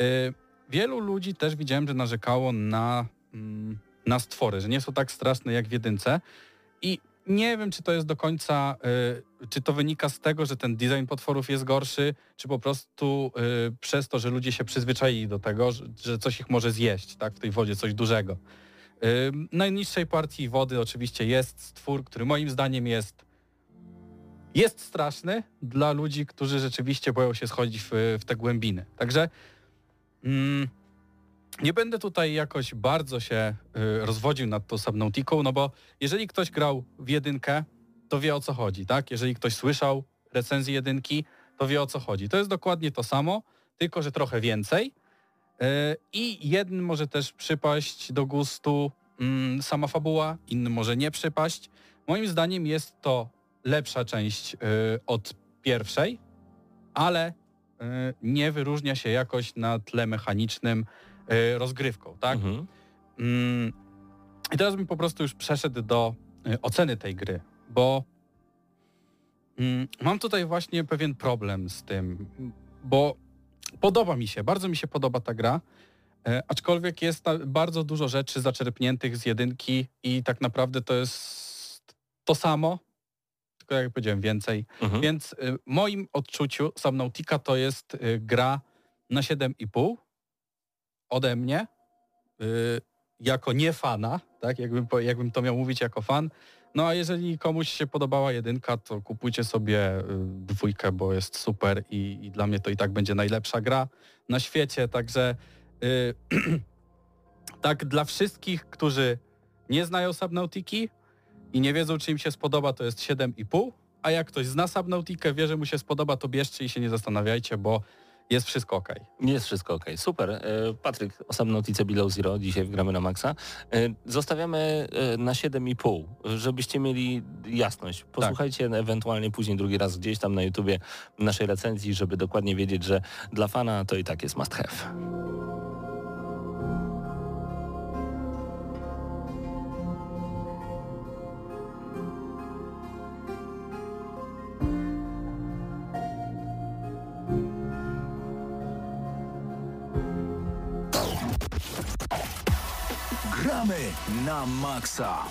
Speaker 7: Y, Wielu ludzi też widziałem, że narzekało na, mm, na stwory, że nie są tak straszne jak w jedynce i nie wiem, czy to jest do końca, y, czy to wynika z tego, że ten design potworów jest gorszy, czy po prostu y, przez to, że ludzie się przyzwyczaili do tego, że, coś ich może zjeść, tak, w tej wodzie, coś dużego. Y, najniższej partii wody oczywiście jest stwór, który moim zdaniem jest jest straszny dla ludzi, którzy rzeczywiście boją się schodzić w, w te głębiny. Także Mm, nie będę tutaj jakoś bardzo się y, rozwodził nad tą Subnautiką, no bo jeżeli ktoś grał w jedynkę, to wie o co chodzi, tak? Jeżeli ktoś słyszał recenzję jedynki, to wie o co chodzi. To jest dokładnie to samo, tylko że trochę więcej. Y, I jednym może też przypaść do gustu mm, sama fabuła, innym może nie przypaść. Moim zdaniem jest to lepsza część y, od pierwszej, ale nie wyróżnia się jakoś na tle mechanicznym rozgrywką, tak?
Speaker 1: Mhm.
Speaker 7: Mm, I teraz bym po prostu już przeszedł do y, oceny tej gry, bo mm, mam tutaj właśnie pewien problem z tym, bo podoba mi się, bardzo mi się podoba ta gra, e, aczkolwiek jest bardzo dużo rzeczy zaczerpniętych z jedynki i tak naprawdę to jest to samo, tylko jak powiedziałem więcej.
Speaker 1: Mhm.
Speaker 7: Więc w moim odczuciu Subnautica to jest gra na 7,5 ode mnie y, jako nie fana, tak, jakbym, jakbym to miał mówić jako fan. No a jeżeli komuś się podobała jedynka, to kupujcie sobie y, dwójkę, bo jest super i, i dla mnie to i tak będzie najlepsza gra na świecie, także y, (clears throat) tak dla wszystkich, którzy nie znają Subnautiki i nie wiedzą, czy im się spodoba, to jest 7,5, a jak ktoś zna Subnautikę, wie, że mu się spodoba, to bierzcie i się nie zastanawiajcie, bo jest wszystko ok.
Speaker 1: Jest wszystko ok. Super. E, Patryk, o Subnautice Below Zero, dzisiaj gramy na maksa. E, Zostawiamy e, na 7,5, żebyście mieli jasność. Posłuchajcie ewentualnie później drugi raz gdzieś tam na YouTubie naszej recenzji, żeby dokładnie wiedzieć, że dla fana to i tak jest must have.
Speaker 3: Na maksa.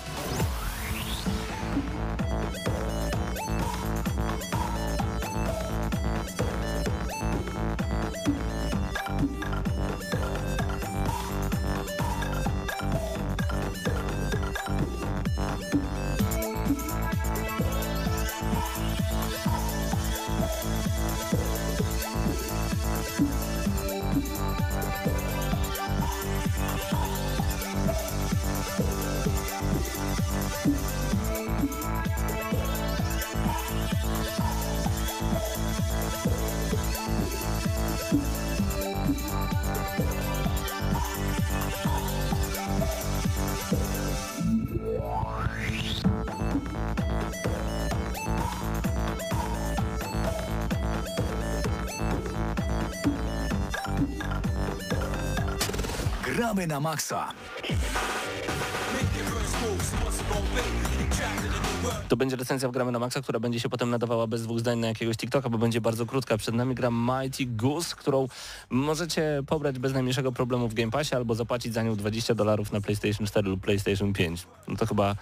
Speaker 3: Gramy na maksa.
Speaker 1: To będzie recenzja w Gramy na Maxa, która będzie się potem nadawała bez dwóch zdań na jakiegoś TikToka, bo będzie bardzo krótka. Przed nami gra Mighty Goose, którą możecie pobrać bez najmniejszego problemu w Game Passie albo zapłacić za nią 20 dolarów na PlayStation 4 lub PlayStation 5. No to chyba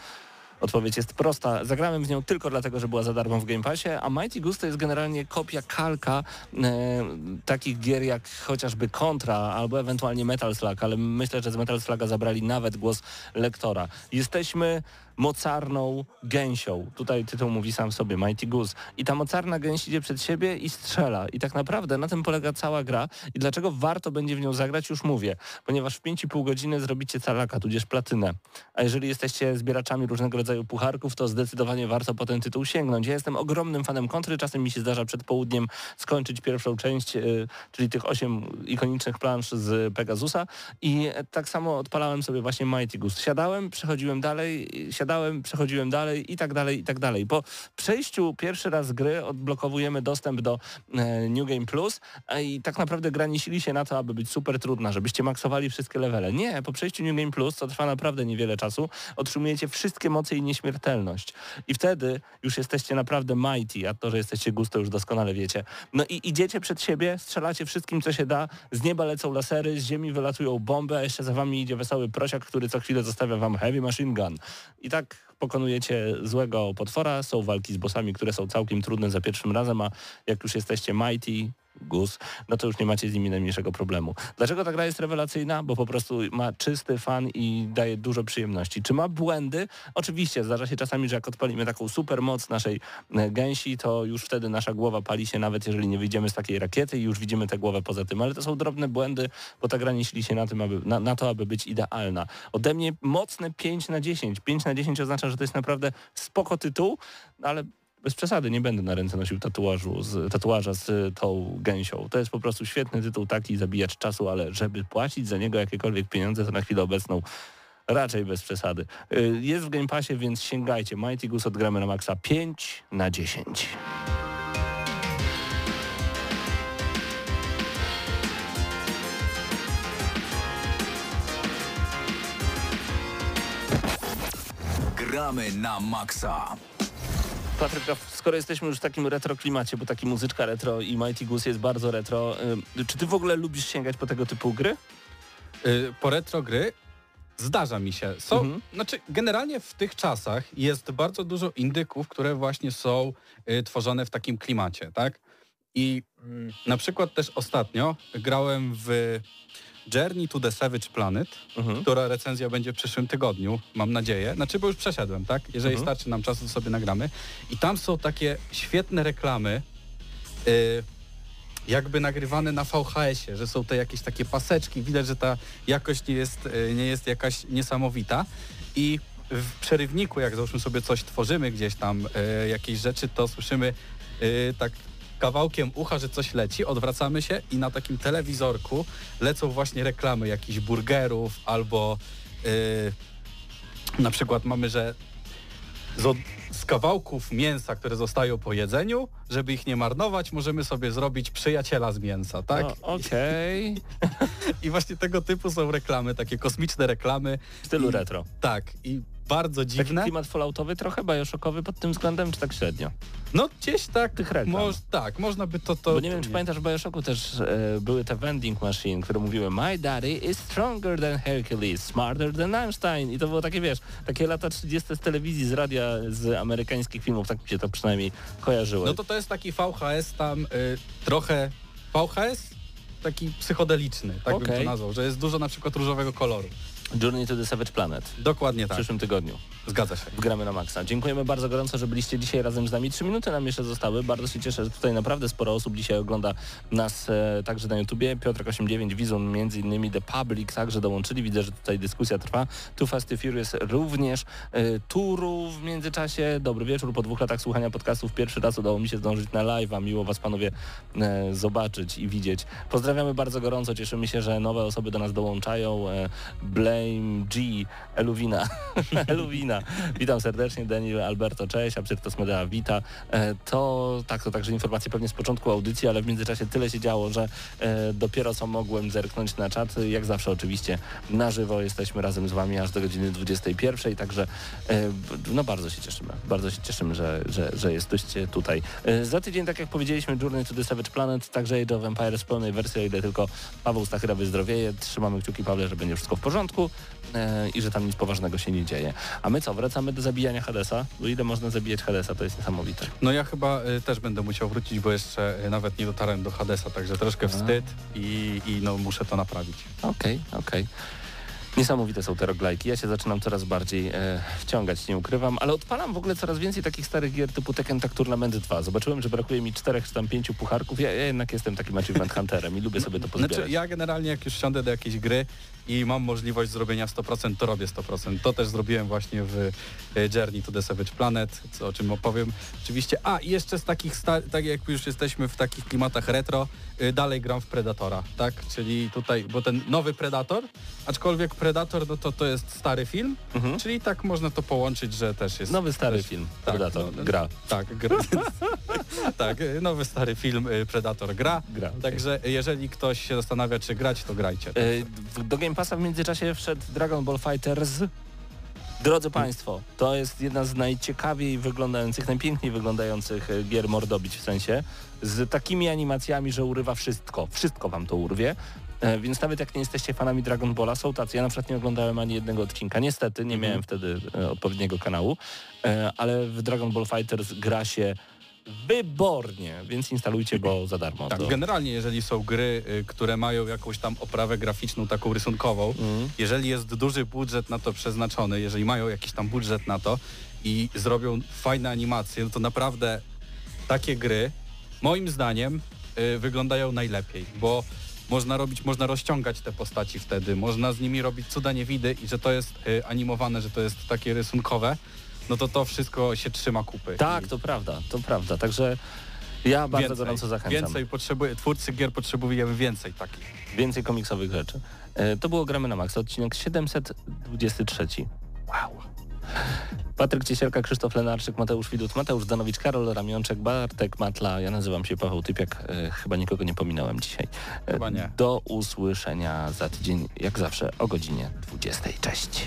Speaker 1: Odpowiedź jest prosta. Zagrałem w nią tylko dlatego, że była za darmo w Game Passie, a Mighty Goose to jest generalnie kopia, kalka e, takich gier jak chociażby Contra albo ewentualnie Metal Slug, ale myślę, że z Metal Sluga zabrali nawet głos lektora. Jesteśmy mocarną gęsią. Tutaj tytuł mówi sam sobie, Mighty Goose. I ta mocarna gęś idzie przed siebie i strzela. I tak naprawdę na tym polega cała gra. I dlaczego warto będzie w nią zagrać, już mówię. Ponieważ w 5,5 godziny zrobicie calaka, tudzież platynę. A jeżeli jesteście zbieraczami różnego rodzaju pucharków, to zdecydowanie warto po ten tytuł sięgnąć. Ja jestem ogromnym fanem kontry. Czasem mi się zdarza przed południem skończyć pierwszą część, y, czyli tych osiem ikonicznych plansz z Pegasusa. I tak samo odpalałem sobie właśnie Mighty Goose. Siadałem, przechodziłem dalej, siadałem, przechodziłem dalej i tak dalej, i tak dalej. Po przejściu pierwszy raz gry odblokowujemy dostęp do e, New Game Plus i tak naprawdę gra nie sili się na to, aby być super trudna, żebyście maksowali wszystkie levele. Nie, po przejściu New Game Plus, co trwa naprawdę niewiele czasu, otrzymujecie wszystkie moce i nieśmiertelność. I wtedy już jesteście naprawdę mighty, a to, że jesteście gusto już doskonale wiecie. No i idziecie przed siebie, strzelacie wszystkim, co się da, z nieba lecą lasery, z ziemi wylatują bomby, a jeszcze za wami idzie wesoły prosiak, który co chwilę zostawia wam heavy machine gun. I tak pokonujecie złego potwora, są walki z bossami, które są całkiem trudne za pierwszym razem, a jak już jesteście mighty, Gus, no to już nie macie z nimi najmniejszego problemu. Dlaczego ta gra jest rewelacyjna? Bo po prostu ma czysty fan i daje dużo przyjemności. Czy ma błędy? Oczywiście, zdarza się czasami, że jak odpalimy taką super moc naszej e, gęsi, to już wtedy nasza głowa pali się, nawet jeżeli nie wyjdziemy z takiej rakiety i już widzimy tę głowę poza tym, ale to są drobne błędy, bo ta gra nie się na, tym, aby, na, na to, aby być idealna. Ode mnie mocne 5 na 10. 5 na 10 oznacza, że to jest naprawdę spoko tytuł, ale bez przesady nie będę na ręce nosił tatuażu z, tatuaża z tą gęsią. To jest po prostu świetny tytuł, taki zabijacz czasu, ale żeby płacić za niego jakiekolwiek pieniądze, to na chwilę obecną raczej bez przesady. Y, Jest w Game Passie, więc sięgajcie. Mighty Goose odgramy na maksa 5 na 10.
Speaker 3: Gramy na maksa.
Speaker 1: Patryk, skoro jesteśmy już w takim retro klimacie, bo taki muzyczka retro i Mighty Goose jest bardzo retro, y, czy ty w ogóle lubisz sięgać po tego typu gry?
Speaker 7: Y, po retro gry zdarza mi się. Są,
Speaker 1: Mhm.
Speaker 7: Znaczy, generalnie w tych czasach jest bardzo dużo indyków, które właśnie są y, tworzone w takim klimacie, tak? I mm, na przykład też ostatnio grałem w Journey to the Savage Planet,
Speaker 1: Mhm.
Speaker 7: która recenzja będzie w przyszłym tygodniu, mam nadzieję. Znaczy, bo już przeszedłem, tak? Jeżeli
Speaker 1: Mhm.
Speaker 7: starczy nam czasu, to sobie nagramy. I tam są takie świetne reklamy, y, jakby nagrywane na VHS-ie, że są te jakieś takie paseczki, widać, że ta jakość nie jest, y, nie jest jakaś niesamowita. I w przerywniku, jak załóżmy sobie coś tworzymy gdzieś tam, y, jakieś rzeczy, to słyszymy tak kawałkiem ucha, że coś leci, odwracamy się i na takim telewizorku lecą właśnie reklamy jakichś burgerów albo y, na przykład mamy, że z, z kawałków mięsa, które zostają po jedzeniu, żeby ich nie marnować, możemy sobie zrobić przyjaciela z mięsa, tak?
Speaker 1: O, Okej. (laughs)
Speaker 7: I właśnie tego typu są reklamy, takie kosmiczne reklamy.
Speaker 1: W stylu
Speaker 7: I-
Speaker 1: retro.
Speaker 7: Tak, i bardzo
Speaker 1: Taki
Speaker 7: dziwne.
Speaker 1: klimat falloutowy trochę, bajoszokowy pod tym względem, czy tak średnio?
Speaker 7: No gdzieś tak,
Speaker 1: Tych reklam.
Speaker 7: moż, tak, można by to... to
Speaker 1: Bo nie wiem, czy pamiętasz, w Bioshocku też e, były te vending machine, które mówiły My daddy is stronger than Hercules, smarter than Einstein. I to było takie, wiesz, takie lata 30 z telewizji, z radia, z amerykańskich filmów, tak mi się to przynajmniej kojarzyło.
Speaker 7: No to to jest taki VHS tam y, trochę... VHS taki psychodeliczny, tak bym
Speaker 1: Okej.
Speaker 7: to nazwał, że jest dużo na przykład różowego koloru.
Speaker 1: Journey to the Savage Planet
Speaker 7: Dokładnie
Speaker 1: w
Speaker 7: tak,
Speaker 1: przyszłym tygodniu.
Speaker 7: zgadza się.
Speaker 1: Wgramy na maksa. Dziękujemy bardzo gorąco, że byliście dzisiaj razem z nami. Trzy minuty nam jeszcze zostały. Bardzo się cieszę, że tutaj naprawdę sporo osób dzisiaj ogląda nas e, także na YouTubie. Piotrek89, Wizun, między innymi The Public także dołączyli. Widzę, że tutaj dyskusja trwa. Too Fast Furious również. E, Turu w międzyczasie. Dobry wieczór. Po dwóch latach słuchania podcastów pierwszy raz udało mi się zdążyć na live'a. Miło Was panowie e, zobaczyć i widzieć. Pozdrawiamy bardzo gorąco. Cieszymy się, że nowe osoby do nas dołączają. E, Blame G, Eluwina. (laughs) Eluwina. Witam serdecznie, Daniel Alberto, cześć, Absyrtos Medea, wita. E, to tak, to także informacje pewnie z początku audycji, ale w międzyczasie tyle się działo, że e, dopiero co mogłem zerknąć na czat. Jak zawsze oczywiście na żywo jesteśmy razem z Wami aż do godziny 21, także e, no bardzo się cieszymy, bardzo się cieszymy, że, że, że jesteście tutaj. Za tydzień, tak jak powiedzieliśmy, Journey to the Savage Planet, także Age of Empires w pełnej wersji, o ile tylko Paweł Stachyra wyzdrowieje. Trzymamy kciuki, Pawle, że będzie wszystko w porządku e, i że tam nic poważnego się nie dzieje. A my co, wracamy do zabijania Hadesa? Bo ile można zabijać Hadesa, to jest niesamowite.
Speaker 7: No ja chyba y, też będę musiał wrócić, bo jeszcze y, nawet nie dotarłem do Hadesa, także troszkę wstyd i, i no muszę to naprawić.
Speaker 1: Okej, okej. Niesamowite są te roglajki. Ja się zaczynam coraz bardziej e, wciągać, nie ukrywam, ale odpalam w ogóle coraz więcej takich starych gier typu Tekken Tag Tournament 2. Zobaczyłem, że brakuje mi czterech czy tam pięciu pucharków. Ja, ja jednak jestem takim achievement hunterem i lubię sobie to pozbierać.
Speaker 7: Znaczy ja generalnie jak już siądę do jakiejś gry i mam możliwość zrobienia 100%, to robię 100%. To też zrobiłem właśnie w y, Journey to the Savage Planet, co, o czym opowiem oczywiście. A i jeszcze z takich, tak jak już jesteśmy w takich klimatach retro, y, dalej gram w Predatora, tak? Czyli tutaj, bo ten nowy Predator, aczkolwiek Predator no to, to jest stary film,
Speaker 1: Mhm.
Speaker 7: czyli tak można to połączyć, że też jest...
Speaker 1: Nowy stary
Speaker 7: też,
Speaker 1: film,
Speaker 7: tak,
Speaker 1: Predator,
Speaker 7: no,
Speaker 1: gra.
Speaker 7: Tak, gra. (laughs) tak, y, nowy stary film y, Predator gra.
Speaker 1: Gra, okej.
Speaker 7: Także jeżeli ktoś się zastanawia, czy grać, to grajcie.
Speaker 1: W- Do Game Passa w międzyczasie wszedł Dragon Ball Fighters. Drodzy Państwo, to jest jedna z najciekawiej wyglądających, najpiękniej wyglądających gier mordobić w sensie, z takimi animacjami, że urywa wszystko. Wszystko Wam to urwie. E, Więc nawet jak nie jesteście fanami Dragon Balla, są tacy. Ja na przykład nie oglądałem ani jednego odcinka. Niestety nie miałem wtedy e, odpowiedniego kanału, e, ale w Dragon Ball Fighters gra się wybornie, więc instalujcie go za darmo.
Speaker 7: Tak,
Speaker 1: To-
Speaker 7: generalnie jeżeli są gry, y, które mają jakąś tam oprawę graficzną, taką rysunkową,
Speaker 1: Mhm.
Speaker 7: jeżeli jest duży budżet na to przeznaczony, jeżeli mają jakiś tam budżet na to i zrobią fajne animacje, no to naprawdę takie gry, moim zdaniem, y, wyglądają najlepiej, bo można robić, można rozciągać te postaci wtedy, można z nimi robić cuda niewidy i że to jest y, animowane, że to jest takie rysunkowe, no to to wszystko się trzyma kupy.
Speaker 1: Tak, to prawda, to prawda. Także ja bardzo
Speaker 7: więcej,
Speaker 1: gorąco zachęcam.
Speaker 7: Więcej potrzebuje, twórcy gier potrzebujemy więcej takich.
Speaker 1: Więcej komiksowych rzeczy. E, To było Gramy na Max, odcinek 723. Wow. Patryk Ciesielka, Krzysztof Lenarczyk, Mateusz Widut, Mateusz Danowicz, Karol Ramionczek, Bartek Matla, ja nazywam się Paweł Typiak, e, chyba nikogo nie pominąłem dzisiaj. E,
Speaker 7: Chyba nie.
Speaker 1: Do usłyszenia za tydzień, jak zawsze o godzinie 20. Cześć.